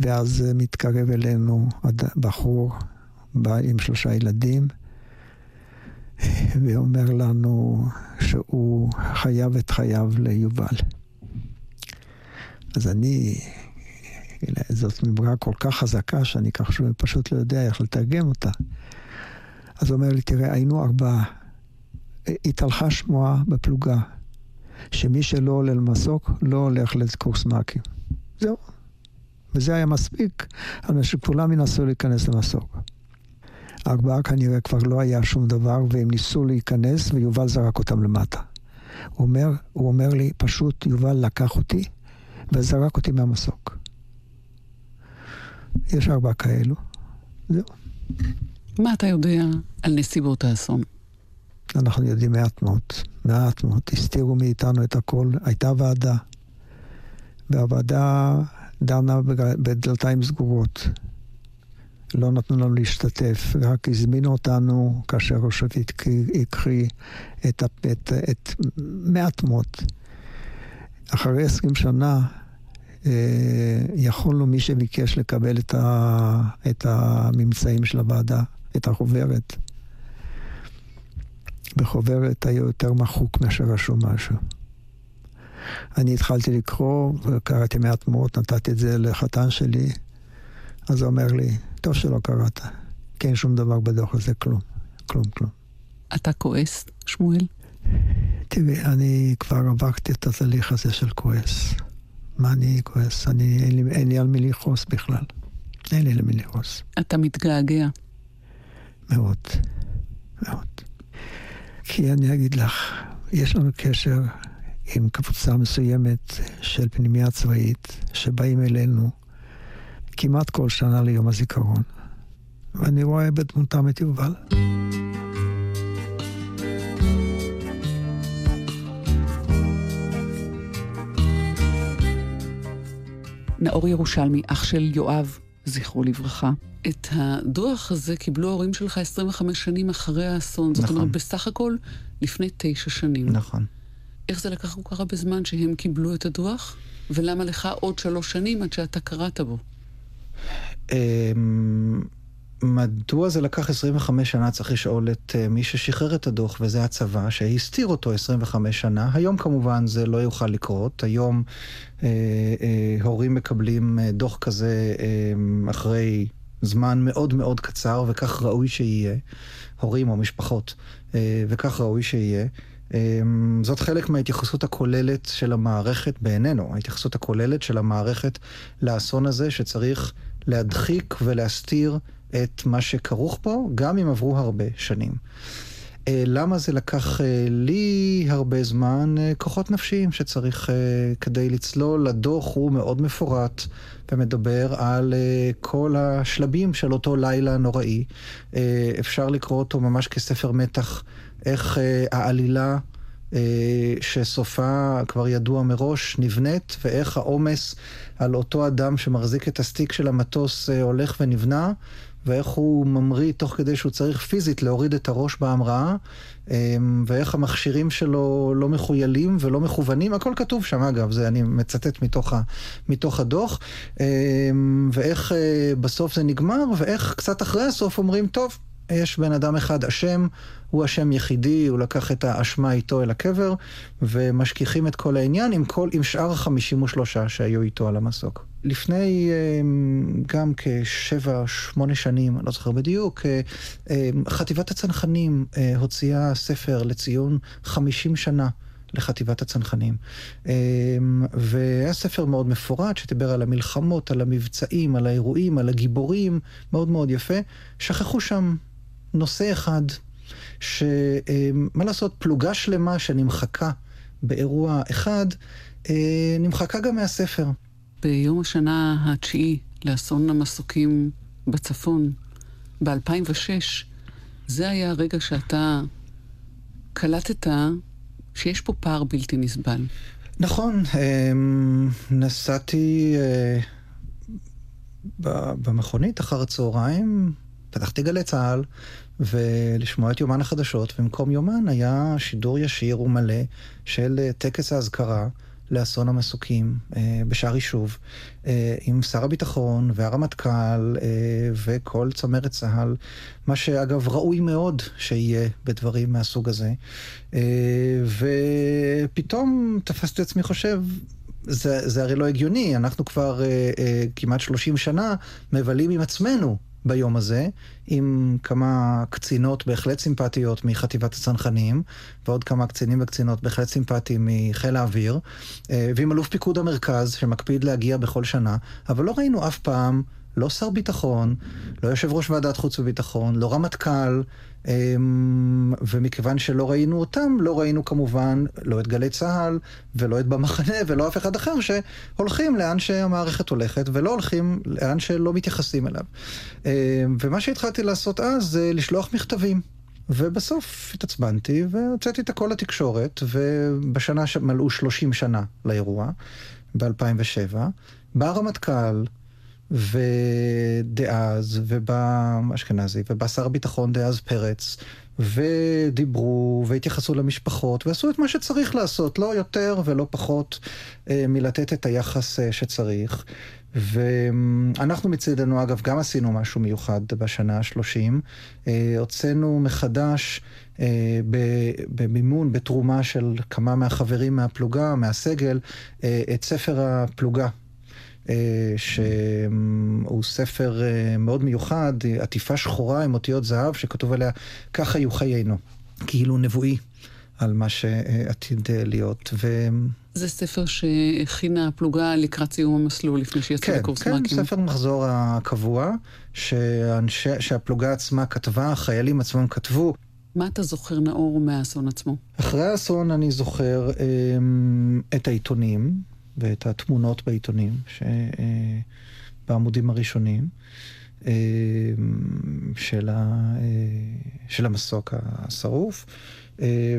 ואז מתקרב אלינו בחור בא עם שלושה ילדים, ואומר לנו שהוא חייב את חייו ליובל. אז אני, זאת מברה כל כך חזקה שאני ככה פשוט לא יודע איך לתרגם אותה. אז הוא אומר לי, תראה, היינו ארבעה. התהלכה שמועה בפלוגה, שמי שלא עולה למסוק לא הולך לקורס מ"כים. זהו. וזה היה מספיק על שכולם ינסו להיכנס למסוק. ארבעה כנראה כבר לא היה שום דבר, והם ניסו להיכנס, ויובל זרק אותם למטה. הוא אומר, הוא אומר לי, פשוט יובל לקח אותי וזרק אותי מהמסוק. יש ארבעה כאלו. זהו. מה אתה יודע על נסיבות האסון? אנחנו יודעים מעט מאוד, מעט מאוד. הסתירו מאיתנו את הכל. הייתה ועדה, והוועדה דנה בדלתיים סגורות. לא נתנו לנו להשתתף, רק הזמינו אותנו כאשר ראש הקריא את, את, את, את מעט מות. אחרי עשרים שנה אה, יכולנו מי שביקש לקבל את, ה, את הממצאים של הוועדה, את החוברת. בחוברת היה יותר מחוק מאשר רשום משהו. אני התחלתי לקרוא, וקראתי מעט מאוד, נתתי את זה לחתן שלי, אז הוא אומר לי, טוב שלא קראת, כי אין שום דבר בדוח הזה, כלום, כלום, כלום. אתה כועס, שמואל? תראי, אני כבר עברתי את התהליך הזה של כועס. מה אני כועס? אני, אין לי, אין לי על מי לכעוס בכלל. אין לי למי לכעוס. אתה מתגעגע. מאוד, מאוד. כי אני אגיד לך, יש לנו קשר עם קבוצה מסוימת של פנימייה צבאית שבאים אלינו כמעט כל שנה ליום הזיכרון. ואני רואה בדמותם את יובל. נאור ירושלמי, אח של יואב, זכרו לברכה. את הדוח הזה קיבלו ההורים שלך 25 שנים אחרי האסון. זאת נכון. אומרת, בסך הכל לפני תשע שנים. נכון. איך זה לקח כל כך הרבה זמן שהם קיבלו את הדוח? ולמה לך עוד שלוש שנים עד שאתה קראת בו? מדוע זה לקח 25 שנה? צריך לשאול את אה, מי ששחרר את הדוח, וזה הצבא, שהסתיר אותו 25 שנה. היום כמובן זה לא יוכל לקרות. היום אה, אה, הורים מקבלים אה, דוח כזה אה, אחרי זמן מאוד מאוד קצר, וכך ראוי שיהיה. הורים או משפחות, אה, וכך ראוי שיהיה. אמ, זאת חלק מההתייחסות הכוללת של המערכת בעינינו, ההתייחסות הכוללת של המערכת לאסון הזה שצריך להדחיק ולהסתיר את מה שכרוך פה, גם אם עברו הרבה שנים. למה זה לקח לי הרבה זמן? כוחות נפשיים שצריך כדי לצלול. הדוח הוא מאוד מפורט ומדבר על כל השלבים של אותו לילה נוראי. אפשר לקרוא אותו ממש כספר מתח, איך העלילה... אה, שסופה כבר ידוע מראש, נבנית, ואיך העומס על אותו אדם שמחזיק את הסטיק של המטוס אה, הולך ונבנה, ואיך הוא ממריא תוך כדי שהוא צריך פיזית להוריד את הראש בהמראה, אה, ואיך המכשירים שלו לא מחוילים ולא מכוונים, הכל כתוב שם אגב, זה אני מצטט מתוך, ה, מתוך הדוח, ואיך בסוף זה נגמר, ואיך קצת אחרי הסוף אומרים, טוב, יש בן אדם אחד אשם, הוא אשם יחידי, הוא לקח את האשמה איתו אל הקבר, ומשכיחים את כל העניין עם, כל, עם שאר ה-53 שהיו איתו על המסוק. לפני אמ, גם כשבע, שמונה שנים, אני לא זוכר בדיוק, אה, אמ, חטיבת הצנחנים אה, הוציאה ספר לציון 50 שנה. לחטיבת הצנחנים. אמ, והיה ספר מאוד מפורט שדיבר על המלחמות, על המבצעים, על האירועים, על הגיבורים, מאוד מאוד יפה. שכחו שם נושא אחד, שמה לעשות, פלוגה שלמה שנמחקה באירוע אחד, אה, נמחקה גם מהספר. ביום השנה התשיעי לאסון המסוקים בצפון, ב-2006, זה היה הרגע שאתה קלטת שיש פה פער בלתי נסבל. נכון, אמ, נסעתי אה, במכונית אחר הצהריים, פתחתי גלי צה"ל, ולשמוע את יומן החדשות, ובמקום יומן היה שידור ישיר ומלא של אה, טקס האזכרה לאסון המסוקים אה, בשער יישוב, אה, עם שר הביטחון והרמטכ"ל אה, וכל צמרת צה"ל, מה שאגב ראוי מאוד שיהיה בדברים מהסוג הזה. ופתאום תפסתי עצמי חושב, זה, זה הרי לא הגיוני, אנחנו כבר אה, אה, כמעט 30 שנה מבלים עם עצמנו ביום הזה, עם כמה קצינות בהחלט סימפטיות מחטיבת הצנחנים, ועוד כמה קצינים וקצינות בהחלט סימפטיים מחיל האוויר, אה, ועם אלוף פיקוד המרכז, שמקפיד להגיע בכל שנה, אבל לא ראינו אף פעם לא שר ביטחון, לא יושב ראש ועדת חוץ וביטחון, לא רמטכ"ל, אמ, ומכיוון שלא ראינו אותם, לא ראינו כמובן לא את גלי צה"ל, ולא את במחנה, ולא אף אחד אחר שהולכים לאן שהמערכת הולכת, ולא הולכים לאן שלא מתייחסים אליו. אמ, ומה שהתחלתי לעשות אז זה לשלוח מכתבים. ובסוף התעצבנתי והוצאתי את הכל לתקשורת, ובשנה שמלאו 30 שנה לאירוע, ב-2007, בא הרמטכ"ל, ודאז, ובא אשכנזי, ובא שר הביטחון דאז פרץ, ודיברו, והתייחסו למשפחות, ועשו את מה שצריך לעשות, לא יותר ולא פחות אה, מלתת את היחס אה, שצריך. ואנחנו מצידנו, אגב, גם עשינו משהו מיוחד בשנה ה-30. אה, הוצאנו מחדש אה, במימון, בתרומה של כמה מהחברים מהפלוגה, מהסגל, אה, את ספר הפלוגה שהוא ספר אה, מאוד מיוחד, עטיפה שחורה עם אותיות זהב, שכתוב עליה, כך היו חיינו, כאילו נבואי על מה שעתיד להיות. ו... זה ספר שהכינה הפלוגה לקראת סיום המסלול, לפני שיצא כן, לקורס כן, מ"כים. כן, ספר מחזור הקבוע, שאנשי, שהפלוגה עצמה כתבה, החיילים עצמם כתבו. מה אתה זוכר, נאור, מהאסון עצמו? אחרי האסון אני זוכר אה, את העיתונים, ואת התמונות בעיתונים, בעמודים הראשונים, אה, של, ה, אה, של המסוק השרוף, אה,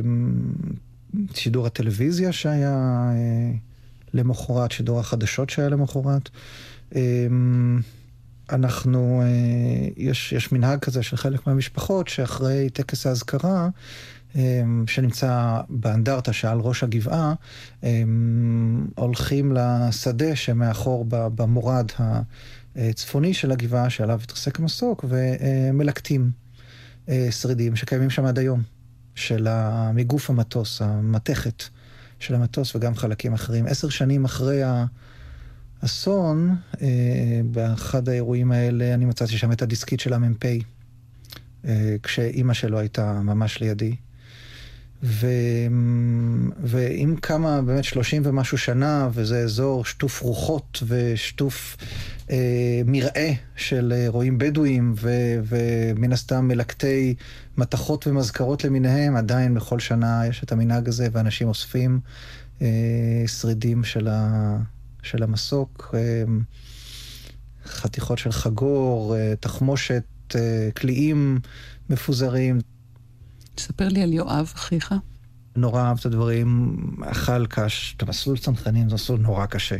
שידור הטלוויזיה שהיה למחרת, שידור החדשות שהיה למחרת. אנחנו, יש, יש מנהג כזה של חלק מהמשפחות שאחרי טקס האזכרה, שנמצא באנדרטה שעל ראש הגבעה, אמ, הולכים לשדה שמאחור במורד הצפוני של הגבעה שעליו התרסק המסוק, ומלקטים אה, שרידים שקיימים שם עד היום, של מגוף המטוס, המתכת של המטוס וגם חלקים אחרים. עשר שנים אחרי האסון, אה, באחד האירועים האלה אני מצאתי שם את הדיסקית של המ"פ, אה, כשאימא שלו הייתה ממש לידי. ו... ועם כמה, באמת שלושים ומשהו שנה, וזה אזור שטוף רוחות ושטוף אה, מרעה של אה, רועים בדואים, ו... ומן הסתם מלקטי מתכות ומזכרות למיניהם, עדיין בכל שנה יש את המנהג הזה, ואנשים אוספים אה, שרידים של, ה... של המסוק, אה, חתיכות של חגור, אה, תחמושת, אה, קליעים מפוזרים. ספר לי על יואב, אחיך. נורא אהב את הדברים, אכל קש, את המסלול צנחנים זה מסלול נורא קשה.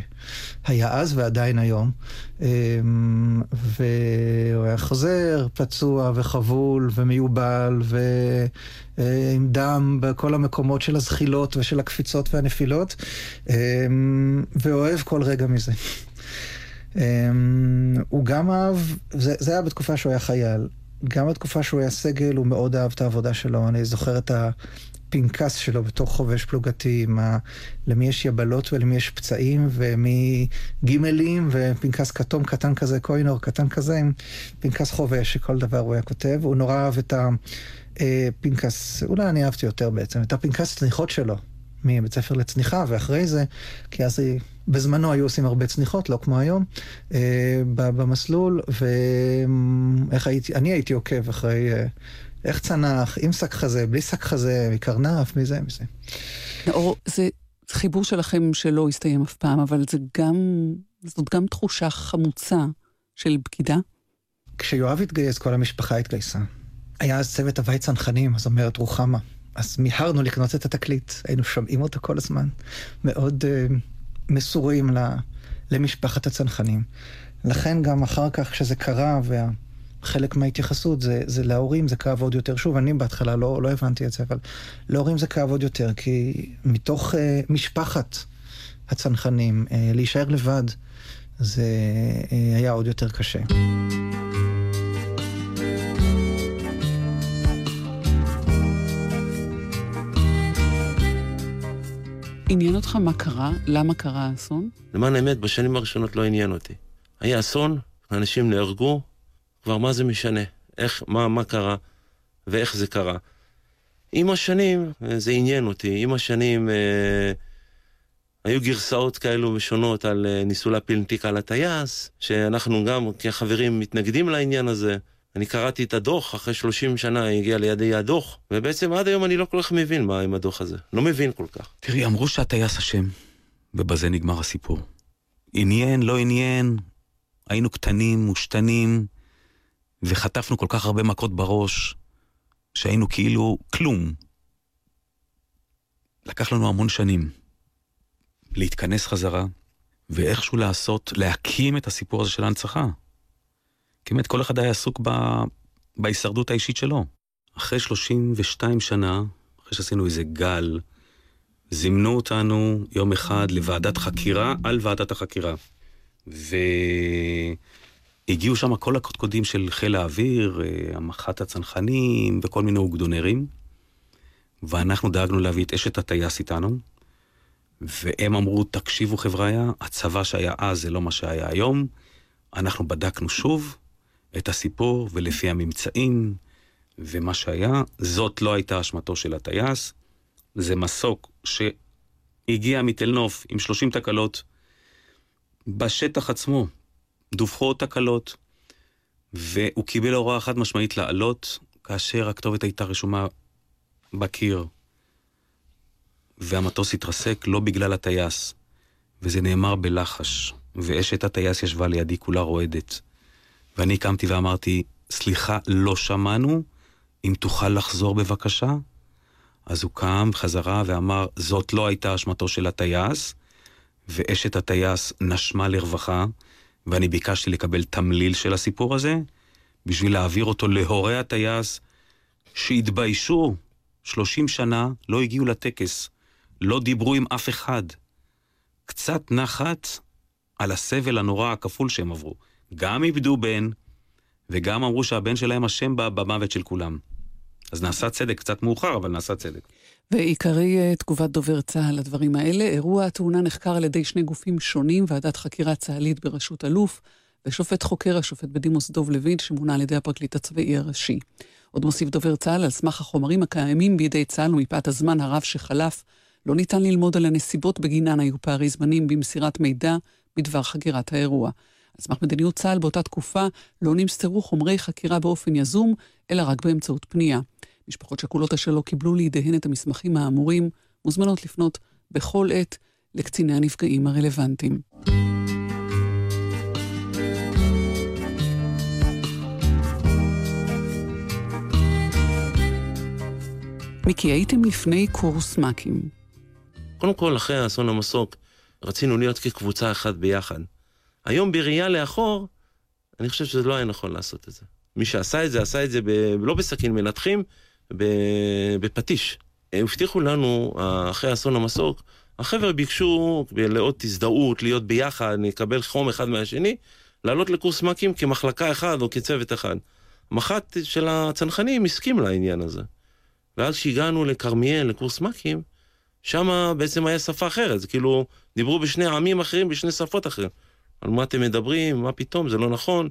היה אז ועדיין היום. אמ, והוא היה חוזר פצוע וחבול ומיובל ועם דם בכל המקומות של הזחילות ושל הקפיצות והנפילות, אמ, ואוהב כל רגע מזה. אמ, הוא גם אהב, זה, זה היה בתקופה שהוא היה חייל. גם בתקופה שהוא היה סגל, הוא מאוד אהב את העבודה שלו. אני זוכר את הפנקס שלו בתור חובש פלוגתי, מה, למי יש יבלות ולמי יש פצעים, ומי גימלים, ופנקס כתום קטן כזה, קוינור קטן כזה, עם פנקס חובש, שכל דבר הוא היה כותב. הוא נורא אהב את הפנקס, אולי אני אהבתי יותר בעצם, את הפנקס צניחות שלו. מבית ספר לצניחה, ואחרי זה, כי אז בזמנו היו עושים הרבה צניחות, לא כמו היום, אה, במסלול, ואיך הייתי, אני הייתי עוקב אחרי אה, איך צנח, עם שק חזה, בלי שק חזה, מקרנף, מזה, מזה. נאור, זה חיבור שלכם שלא הסתיים אף פעם, אבל זה גם, זאת גם תחושה חמוצה של בגידה. כשיואב התגייס, כל המשפחה התגייסה. היה אז צוות הווי צנחנים, אז אומרת רוחמה. אז מיהרנו לקנות את התקליט, היינו שומעים אותו כל הזמן. מאוד uh, מסורים למשפחת הצנחנים. לכן גם אחר כך, כשזה קרה, וחלק מההתייחסות זה, זה להורים, זה כאב עוד יותר. שוב, אני בהתחלה לא, לא הבנתי את זה, אבל להורים זה כאב עוד יותר, כי מתוך uh, משפחת הצנחנים, uh, להישאר לבד, זה uh, היה עוד יותר קשה. עניין אותך מה קרה? למה קרה האסון? למען האמת, בשנים הראשונות לא עניין אותי. היה אסון, אנשים נהרגו, כבר מה זה משנה? איך, מה, מה קרה ואיך זה קרה. עם השנים זה עניין אותי, עם השנים אה, היו גרסאות כאלו ושונות על אה, ניסו להפיל תיק על הטייס, שאנחנו גם כחברים מתנגדים לעניין הזה. אני קראתי את הדוח, אחרי 30 שנה הגיע לידי הדוח, ובעצם עד היום אני לא כל כך מבין מה עם הדוח הזה. לא מבין כל כך. תראי, אמרו שהטייס אשם, ובזה נגמר הסיפור. עניין, לא עניין, היינו קטנים, מושתנים, וחטפנו כל כך הרבה מכות בראש, שהיינו כאילו כלום. לקח לנו המון שנים להתכנס חזרה, ואיכשהו לעשות, להקים את הסיפור הזה של ההנצחה. כי באמת כל אחד היה עסוק ב... בהישרדות האישית שלו. אחרי 32 שנה, אחרי שעשינו איזה גל, זימנו אותנו יום אחד לוועדת חקירה על ועדת החקירה. והגיעו שם כל הקודקודים של חיל האוויר, אה, המח"ט הצנחנים וכל מיני אוגדונרים. ואנחנו דאגנו להביא את אשת הטייס איתנו. והם אמרו, תקשיבו חבריא, הצבא שהיה אז זה לא מה שהיה היום. אנחנו בדקנו שוב, את הסיפור, ולפי הממצאים ומה שהיה, זאת לא הייתה אשמתו של הטייס. זה מסוק שהגיע מתל נוף עם 30 תקלות. בשטח עצמו דווחו תקלות, והוא קיבל הוראה חד משמעית לעלות, כאשר הכתובת הייתה רשומה בקיר. והמטוס התרסק לא בגלל הטייס, וזה נאמר בלחש, ואשת הטייס ישבה לידי כולה רועדת. ואני קמתי ואמרתי, סליחה, לא שמענו, אם תוכל לחזור בבקשה? אז הוא קם חזרה ואמר, זאת לא הייתה אשמתו של הטייס, ואשת הטייס נשמה לרווחה, ואני ביקשתי לקבל תמליל של הסיפור הזה, בשביל להעביר אותו להורי הטייס, שהתביישו, 30 שנה לא הגיעו לטקס, לא דיברו עם אף אחד. קצת נחת על הסבל הנורא הכפול שהם עברו. גם איבדו בן, וגם אמרו שהבן שלהם אשם במוות של כולם. אז נעשה צדק, קצת מאוחר, אבל נעשה צדק. ועיקרי אה, תגובת דובר צה"ל לדברים האלה, אירוע התאונה נחקר על ידי שני גופים שונים, ועדת חקירה צה"לית בראשות אלוף, ושופט חוקר, השופט בדימוס דוב לוין, שמונה על ידי הפרקליט הצבאי הראשי. עוד מוסיף דובר צה"ל, על סמך החומרים הקיימים בידי צה"ל ומפאת הזמן הרב שחלף, לא ניתן ללמוד על הנסיבות בגינן היו פערי זמנים במסירת מידע בדבר חקירת האירוע. על סמך מדיניות צה"ל באותה תקופה לא נמסרו חומרי חקירה באופן יזום, אלא רק באמצעות פנייה. משפחות שכולות אשר לא קיבלו לידיהן את המסמכים האמורים, מוזמנות לפנות בכל עת לקציני הנפגעים הרלוונטיים. מיקי, הייתם לפני קורס מ"כים. קודם כל, אחרי אסון המסוק, רצינו להיות כקבוצה אחת ביחד. היום בראייה לאחור, אני חושב שזה לא היה נכון לעשות את זה. מי שעשה את זה, עשה את זה ב... לא בסכין מנתחים, בפטיש. הבטיחו לנו, אחרי אסון המסוק, החבר'ה ביקשו לאות הזדהות, להיות ביחד, נקבל חום אחד מהשני, לעלות לקורס מ"כים כמחלקה אחד או כצוות אחד. המח"ט של הצנחנים הסכים לעניין הזה. ואז כשהגענו לכרמיאל, לקורס מ"כים, שם בעצם היה שפה אחרת, זה כאילו, דיברו בשני עמים אחרים, בשני שפות אחרים. על מה אתם מדברים, מה פתאום, זה לא נכון.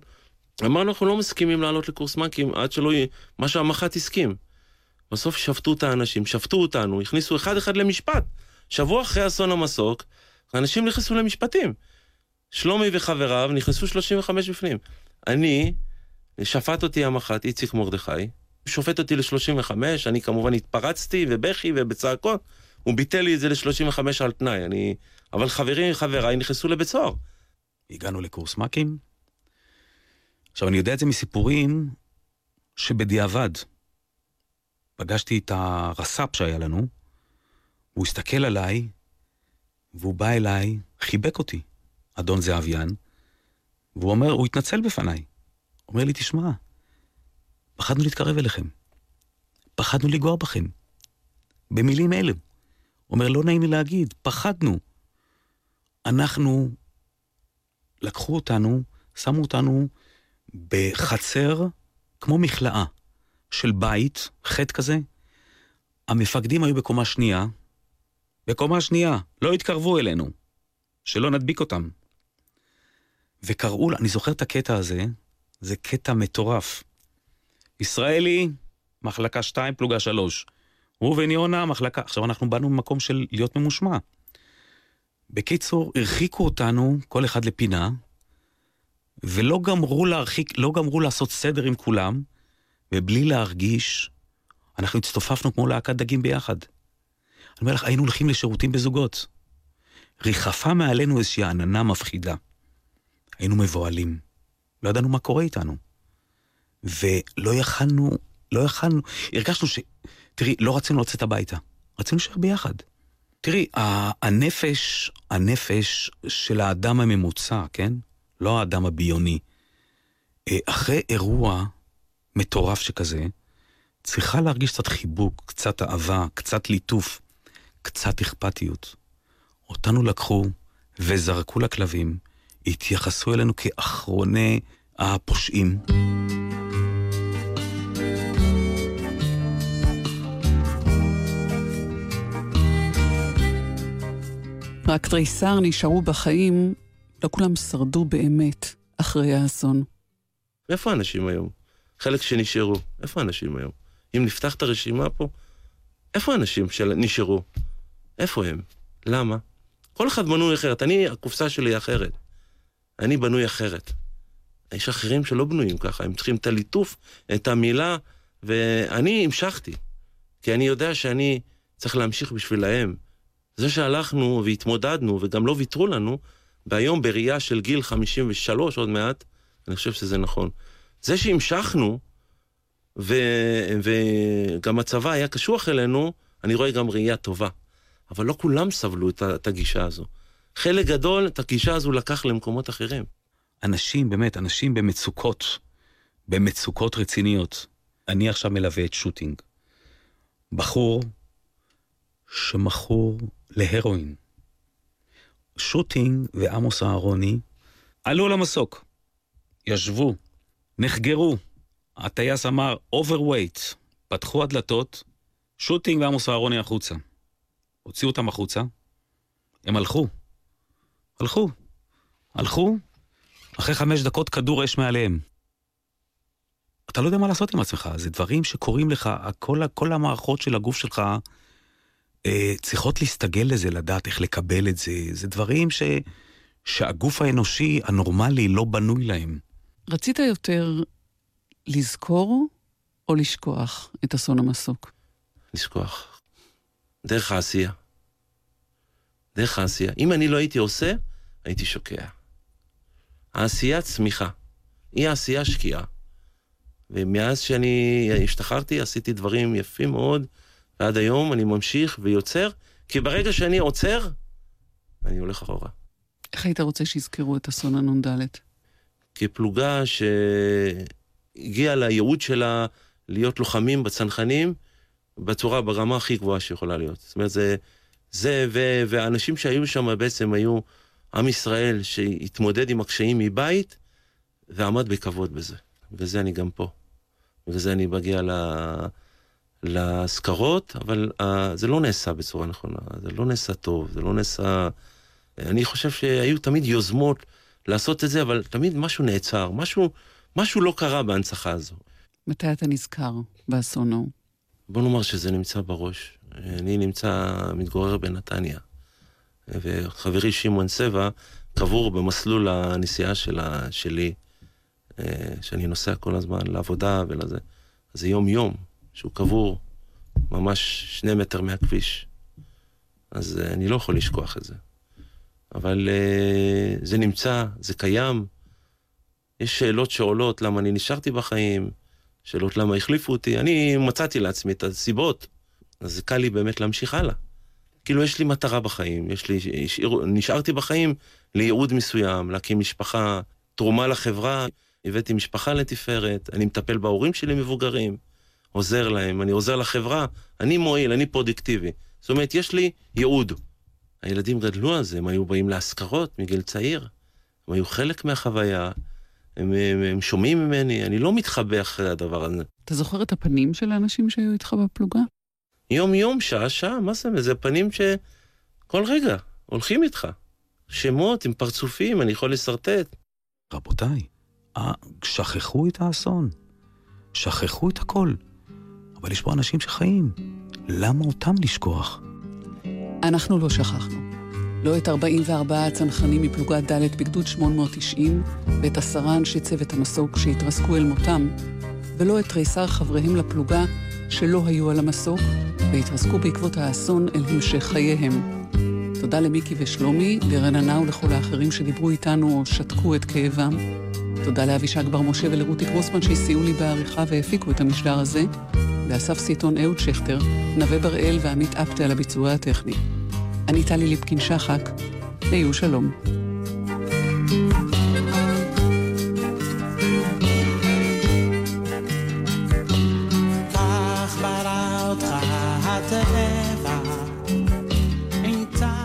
אמרנו, אנחנו לא מסכימים לעלות לקורס מ"כים עד שלא יהיה, מה שהמח"ט הסכים. בסוף שפטו את האנשים, שפטו אותנו, הכניסו אחד אחד למשפט. שבוע אחרי אסון המסוק, אנשים נכנסו למשפטים. שלומי וחבריו נכנסו 35 בפנים. אני, שפט אותי המח"ט, איציק מרדכי, שופט אותי ל-35, אני כמובן התפרצתי ובכי ובצעקות, הוא ביטל לי את זה ל-35 על תנאי, אני... אבל חברים וחבריי נכנסו לבית סוהר. הגענו לקורס מ"כים. עכשיו, אני יודע את זה מסיפורים שבדיעבד פגשתי את הרס"פ שהיה לנו, הוא הסתכל עליי, והוא בא אליי, חיבק אותי, אדון זהביאן, והוא אומר, הוא התנצל בפניי. אומר לי, תשמע, פחדנו להתקרב אליכם. פחדנו לגוע בכם. במילים אלו. אומר, לא נעים לי להגיד, פחדנו. אנחנו, לקחו אותנו, שמו אותנו בחצר כמו מכלאה של בית, חטא כזה. המפקדים היו בקומה שנייה. בקומה שנייה, לא התקרבו אלינו, שלא נדביק אותם. וקראו, אני זוכר את הקטע הזה, זה קטע מטורף. ישראלי, מחלקה 2, פלוגה 3. ראובן יונה, מחלקה... עכשיו, אנחנו באנו ממקום של להיות ממושמע. בקיצור, הרחיקו אותנו, כל אחד לפינה, ולא גמרו להרחיק, לא גמרו לעשות סדר עם כולם, ובלי להרגיש, אנחנו הצטופפנו כמו להקת דגים ביחד. אני אומר לך, היינו הולכים לשירותים בזוגות. ריחפה מעלינו איזושהי עננה מפחידה. היינו מבוהלים. לא ידענו מה קורה איתנו. ולא יכלנו, לא יכלנו, הרגשנו ש... תראי, לא רצינו לצאת הביתה, רצינו להישאר ביחד. תראי, הנפש, הנפש של האדם הממוצע, כן? לא האדם הביוני. אה, אחרי אירוע מטורף שכזה, צריכה להרגיש קצת חיבוק, קצת אהבה, קצת ליטוף, קצת אכפתיות. אותנו לקחו וזרקו לכלבים, התייחסו אלינו כאחרוני הפושעים. רק תריסר נשארו בחיים, לא כולם שרדו באמת אחרי האסון. איפה האנשים היום? חלק שנשארו, איפה האנשים היום? אם נפתח את הרשימה פה, איפה האנשים שנשארו? איפה הם? למה? כל אחד בנוי אחרת. אני, הקופסה שלי היא אחרת. אני בנוי אחרת. יש אחרים שלא בנויים ככה, הם צריכים את הליטוף, את המילה, ואני המשכתי. כי אני יודע שאני צריך להמשיך בשבילהם. זה שהלכנו והתמודדנו וגם לא ויתרו לנו, והיום בראייה של גיל 53 עוד מעט, אני חושב שזה נכון. זה שהמשכנו, ו... וגם הצבא היה קשוח אלינו, אני רואה גם ראייה טובה. אבל לא כולם סבלו את הגישה הזו. חלק גדול, את הגישה הזו לקח למקומות אחרים. אנשים, באמת, אנשים במצוקות, במצוקות רציניות. אני עכשיו מלווה את שוטינג. בחור שמכור להרואין. שוטינג ועמוס אהרוני עלו למסוק, ישבו, נחגרו. הטייס אמר overweight, פתחו הדלתות, שוטינג ועמוס אהרוני החוצה. הוציאו אותם החוצה, הם הלכו. הלכו. הלכו, אחרי חמש דקות כדור אש מעליהם. אתה לא יודע מה לעשות עם עצמך, זה דברים שקורים לך, כל, כל המערכות של הגוף שלך צריכות להסתגל לזה, לדעת איך לקבל את זה. זה דברים ש, שהגוף האנושי הנורמלי לא בנוי להם. רצית יותר לזכור או לשכוח את אסון המסוק? לשכוח. דרך העשייה. דרך העשייה. אם אני לא הייתי עושה, הייתי שוקע. העשייה צמיחה. היא העשייה שקיעה. ומאז שאני השתחררתי עשיתי דברים יפים מאוד, ועד היום אני ממשיך ויוצר, כי ברגע שאני עוצר, אני הולך אחורה. איך היית רוצה שיזכרו את אסון הנ"ד? כפלוגה שהגיעה לייעוד שלה להיות לוחמים בצנחנים בצורה, ברמה הכי גבוהה שיכולה להיות. זאת אומרת, זה, זה ו, והאנשים שהיו שם בעצם היו עם ישראל שהתמודד עם הקשיים מבית ועמד בכבוד בזה. בגלל זה אני גם פה. בגלל זה אני מגיע ל... להשכרות, אבל uh, זה לא נעשה בצורה נכונה, זה לא נעשה טוב, זה לא נעשה... אני חושב שהיו תמיד יוזמות לעשות את זה, אבל תמיד משהו נעצר, משהו, משהו לא קרה בהנצחה הזו. מתי אתה נזכר באסון ההוא? בוא נאמר שזה נמצא בראש. אני נמצא, מתגורר בנתניה, וחברי שמעון סבע קבור במסלול הנסיעה שלה, שלי, אה, שאני נוסע כל הזמן לעבודה ולזה. זה יום-יום שהוא קבור ממש שני מטר מהכביש. אז אה, אני לא יכול לשכוח את זה. אבל uh, זה נמצא, זה קיים. יש שאלות שעולות למה אני נשארתי בחיים, שאלות למה החליפו אותי. אני מצאתי לעצמי את הסיבות, אז זה קל לי באמת להמשיך הלאה. כאילו, יש לי מטרה בחיים, יש לי, נשארתי בחיים לייעוד מסוים, להקים משפחה, תרומה לחברה. הבאתי משפחה לתפארת, אני מטפל בהורים שלי מבוגרים, עוזר להם, אני עוזר לחברה, אני מועיל, אני פרודוקטיבי. זאת אומרת, יש לי ייעוד. הילדים גדלו על זה, הם היו באים לאזכרות מגיל צעיר. הם היו חלק מהחוויה, הם, הם, הם שומעים ממני, אני לא מתחבא אחרי הדבר הזה. אתה זוכר את הפנים של האנשים שהיו איתך בפלוגה? יום-יום, שעה-שעה, מה זה? זה פנים שכל רגע הולכים איתך. שמות עם פרצופים, אני יכול לשרטט. רבותיי, שכחו את האסון. שכחו את הכל. אבל יש פה אנשים שחיים. למה אותם לשכוח? אנחנו לא שכחנו. לא את 44 הצנחנים מפלוגת ד' בגדוד 890 ואת עשרה אנשי צוות המסוק שהתרסקו אל מותם, ולא את תריסר חבריהם לפלוגה שלא היו על המסוק והתרסקו בעקבות האסון אל המשך חייהם. תודה למיקי ושלומי, לרננה ולכל האחרים שדיברו איתנו או שתקו את כאבם. תודה לאבישג בר משה ולרותי גרוסמן שהסייעו לי בעריכה והפיקו את המשדר הזה. לאסף סיטון, אהוד שכטר, נווה בראל ועמית אפטה על הביצוע הטכני. אני טלי ליפקין-שחק, היו שלום.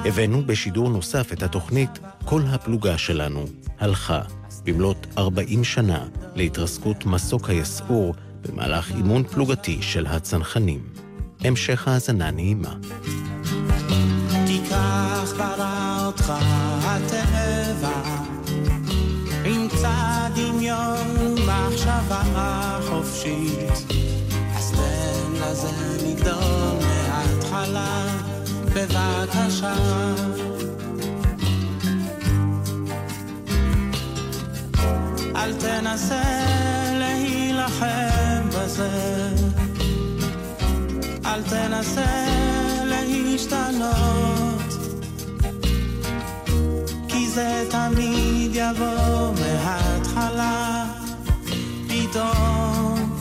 הבאנו בשידור נוסף את התוכנית "כל הפלוגה שלנו" הלכה במלאת 40 שנה להתרסקות מסוק היסעור במהלך אימון פלוגתי של הצנחנים. המשך האזנה נעימה. תיקח ברא אותך הטבע, ימצא דמיון מחשבה חופשית, אז תן לזה לגדול מההתחלה, בבקשה. אל תנסה להילחם בזה, אל תנסה להשתנות, כי זה תמיד יבוא מההתחלה, פתאום.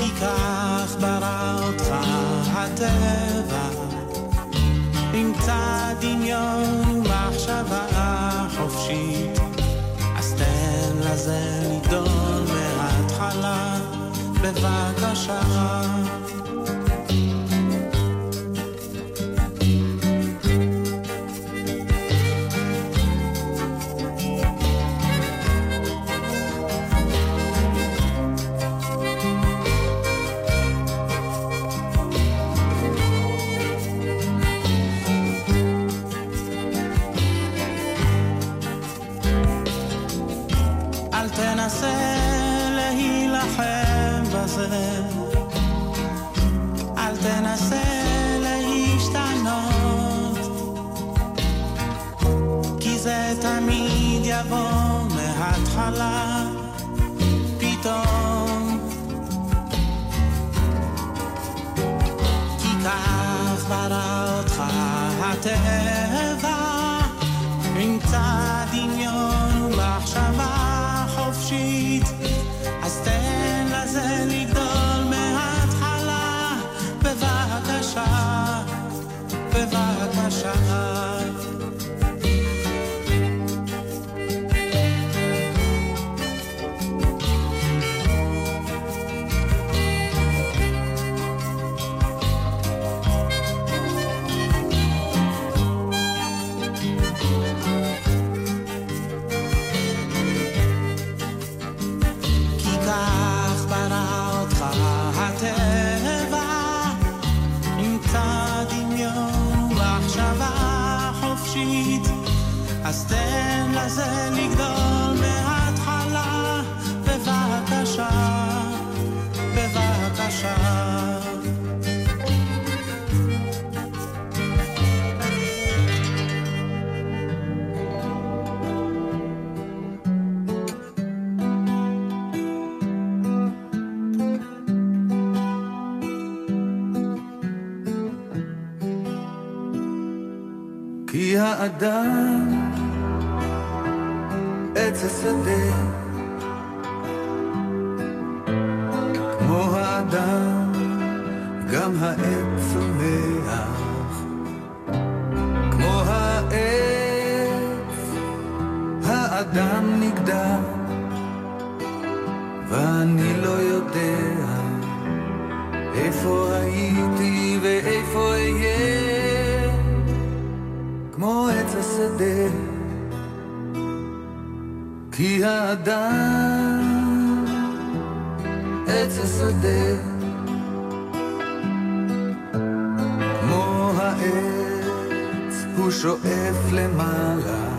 כי כך ברא אותך הטבע, ימצא דמיון בבקשה. האדם עץ השדה. כמו האדם גם העץ צומח כמו העץ האדם נגדע ואני לא יודע איפה הייתי ואיפה השדה כי האדם עץ השדה. כמו העץ הוא שואף למעלה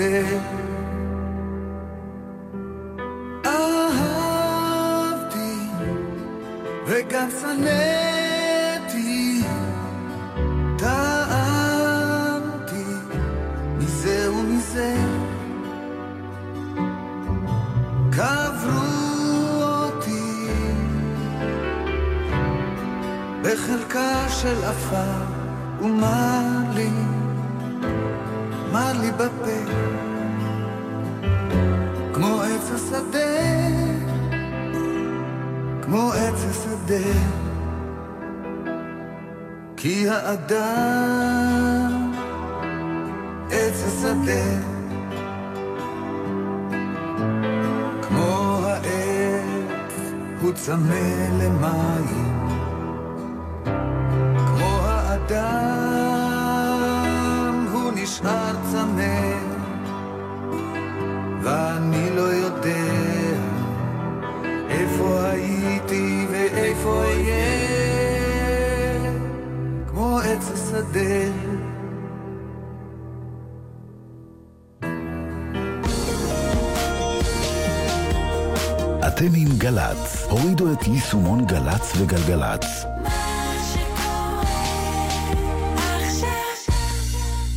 עץ כמו עץ השדה. כי האדם עץ השדה. כמו העץ הוא צמא למים. כמו האדם הוא נשאר צמא השדה אתם עם גל"צ, הורידו את יישומון גל"צ וגלגלצ.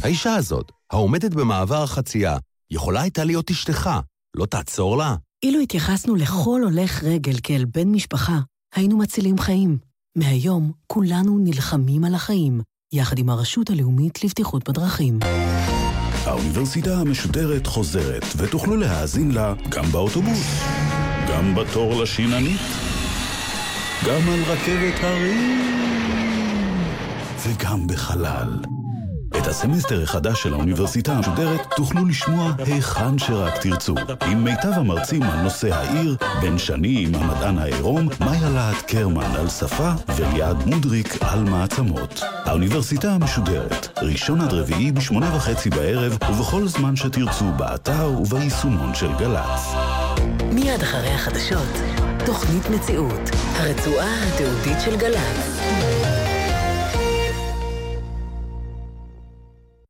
האישה הזאת, העומדת במעבר החצייה, יכולה הייתה להיות אשתך. לא תעצור לה? אילו התייחסנו לכל הולך רגל כאל בן משפחה, היינו מצילים חיים. מהיום כולנו נלחמים על החיים, יחד עם הרשות הלאומית לבטיחות בדרכים. האוניברסיטה המשודרת חוזרת, ותוכלו להאזין לה גם באוטובוס, גם בתור לשיננית, גם על רכבת הרים, וגם בחלל. את הסמסטר החדש של האוניברסיטה המשודרת תוכלו לשמוע היכן שרק תרצו. עם מיטב המרצים על נושא העיר, בן שני עם המדען העירום, מאיה להט קרמן על שפה וליעד מודריק על מעצמות. האוניברסיטה המשודרת, ראשון עד רביעי בשמונה וחצי בערב ובכל זמן שתרצו באתר וביישומון של גל"צ. מיד אחרי החדשות, תוכנית מציאות, הרצועה התיעודית של גל"צ.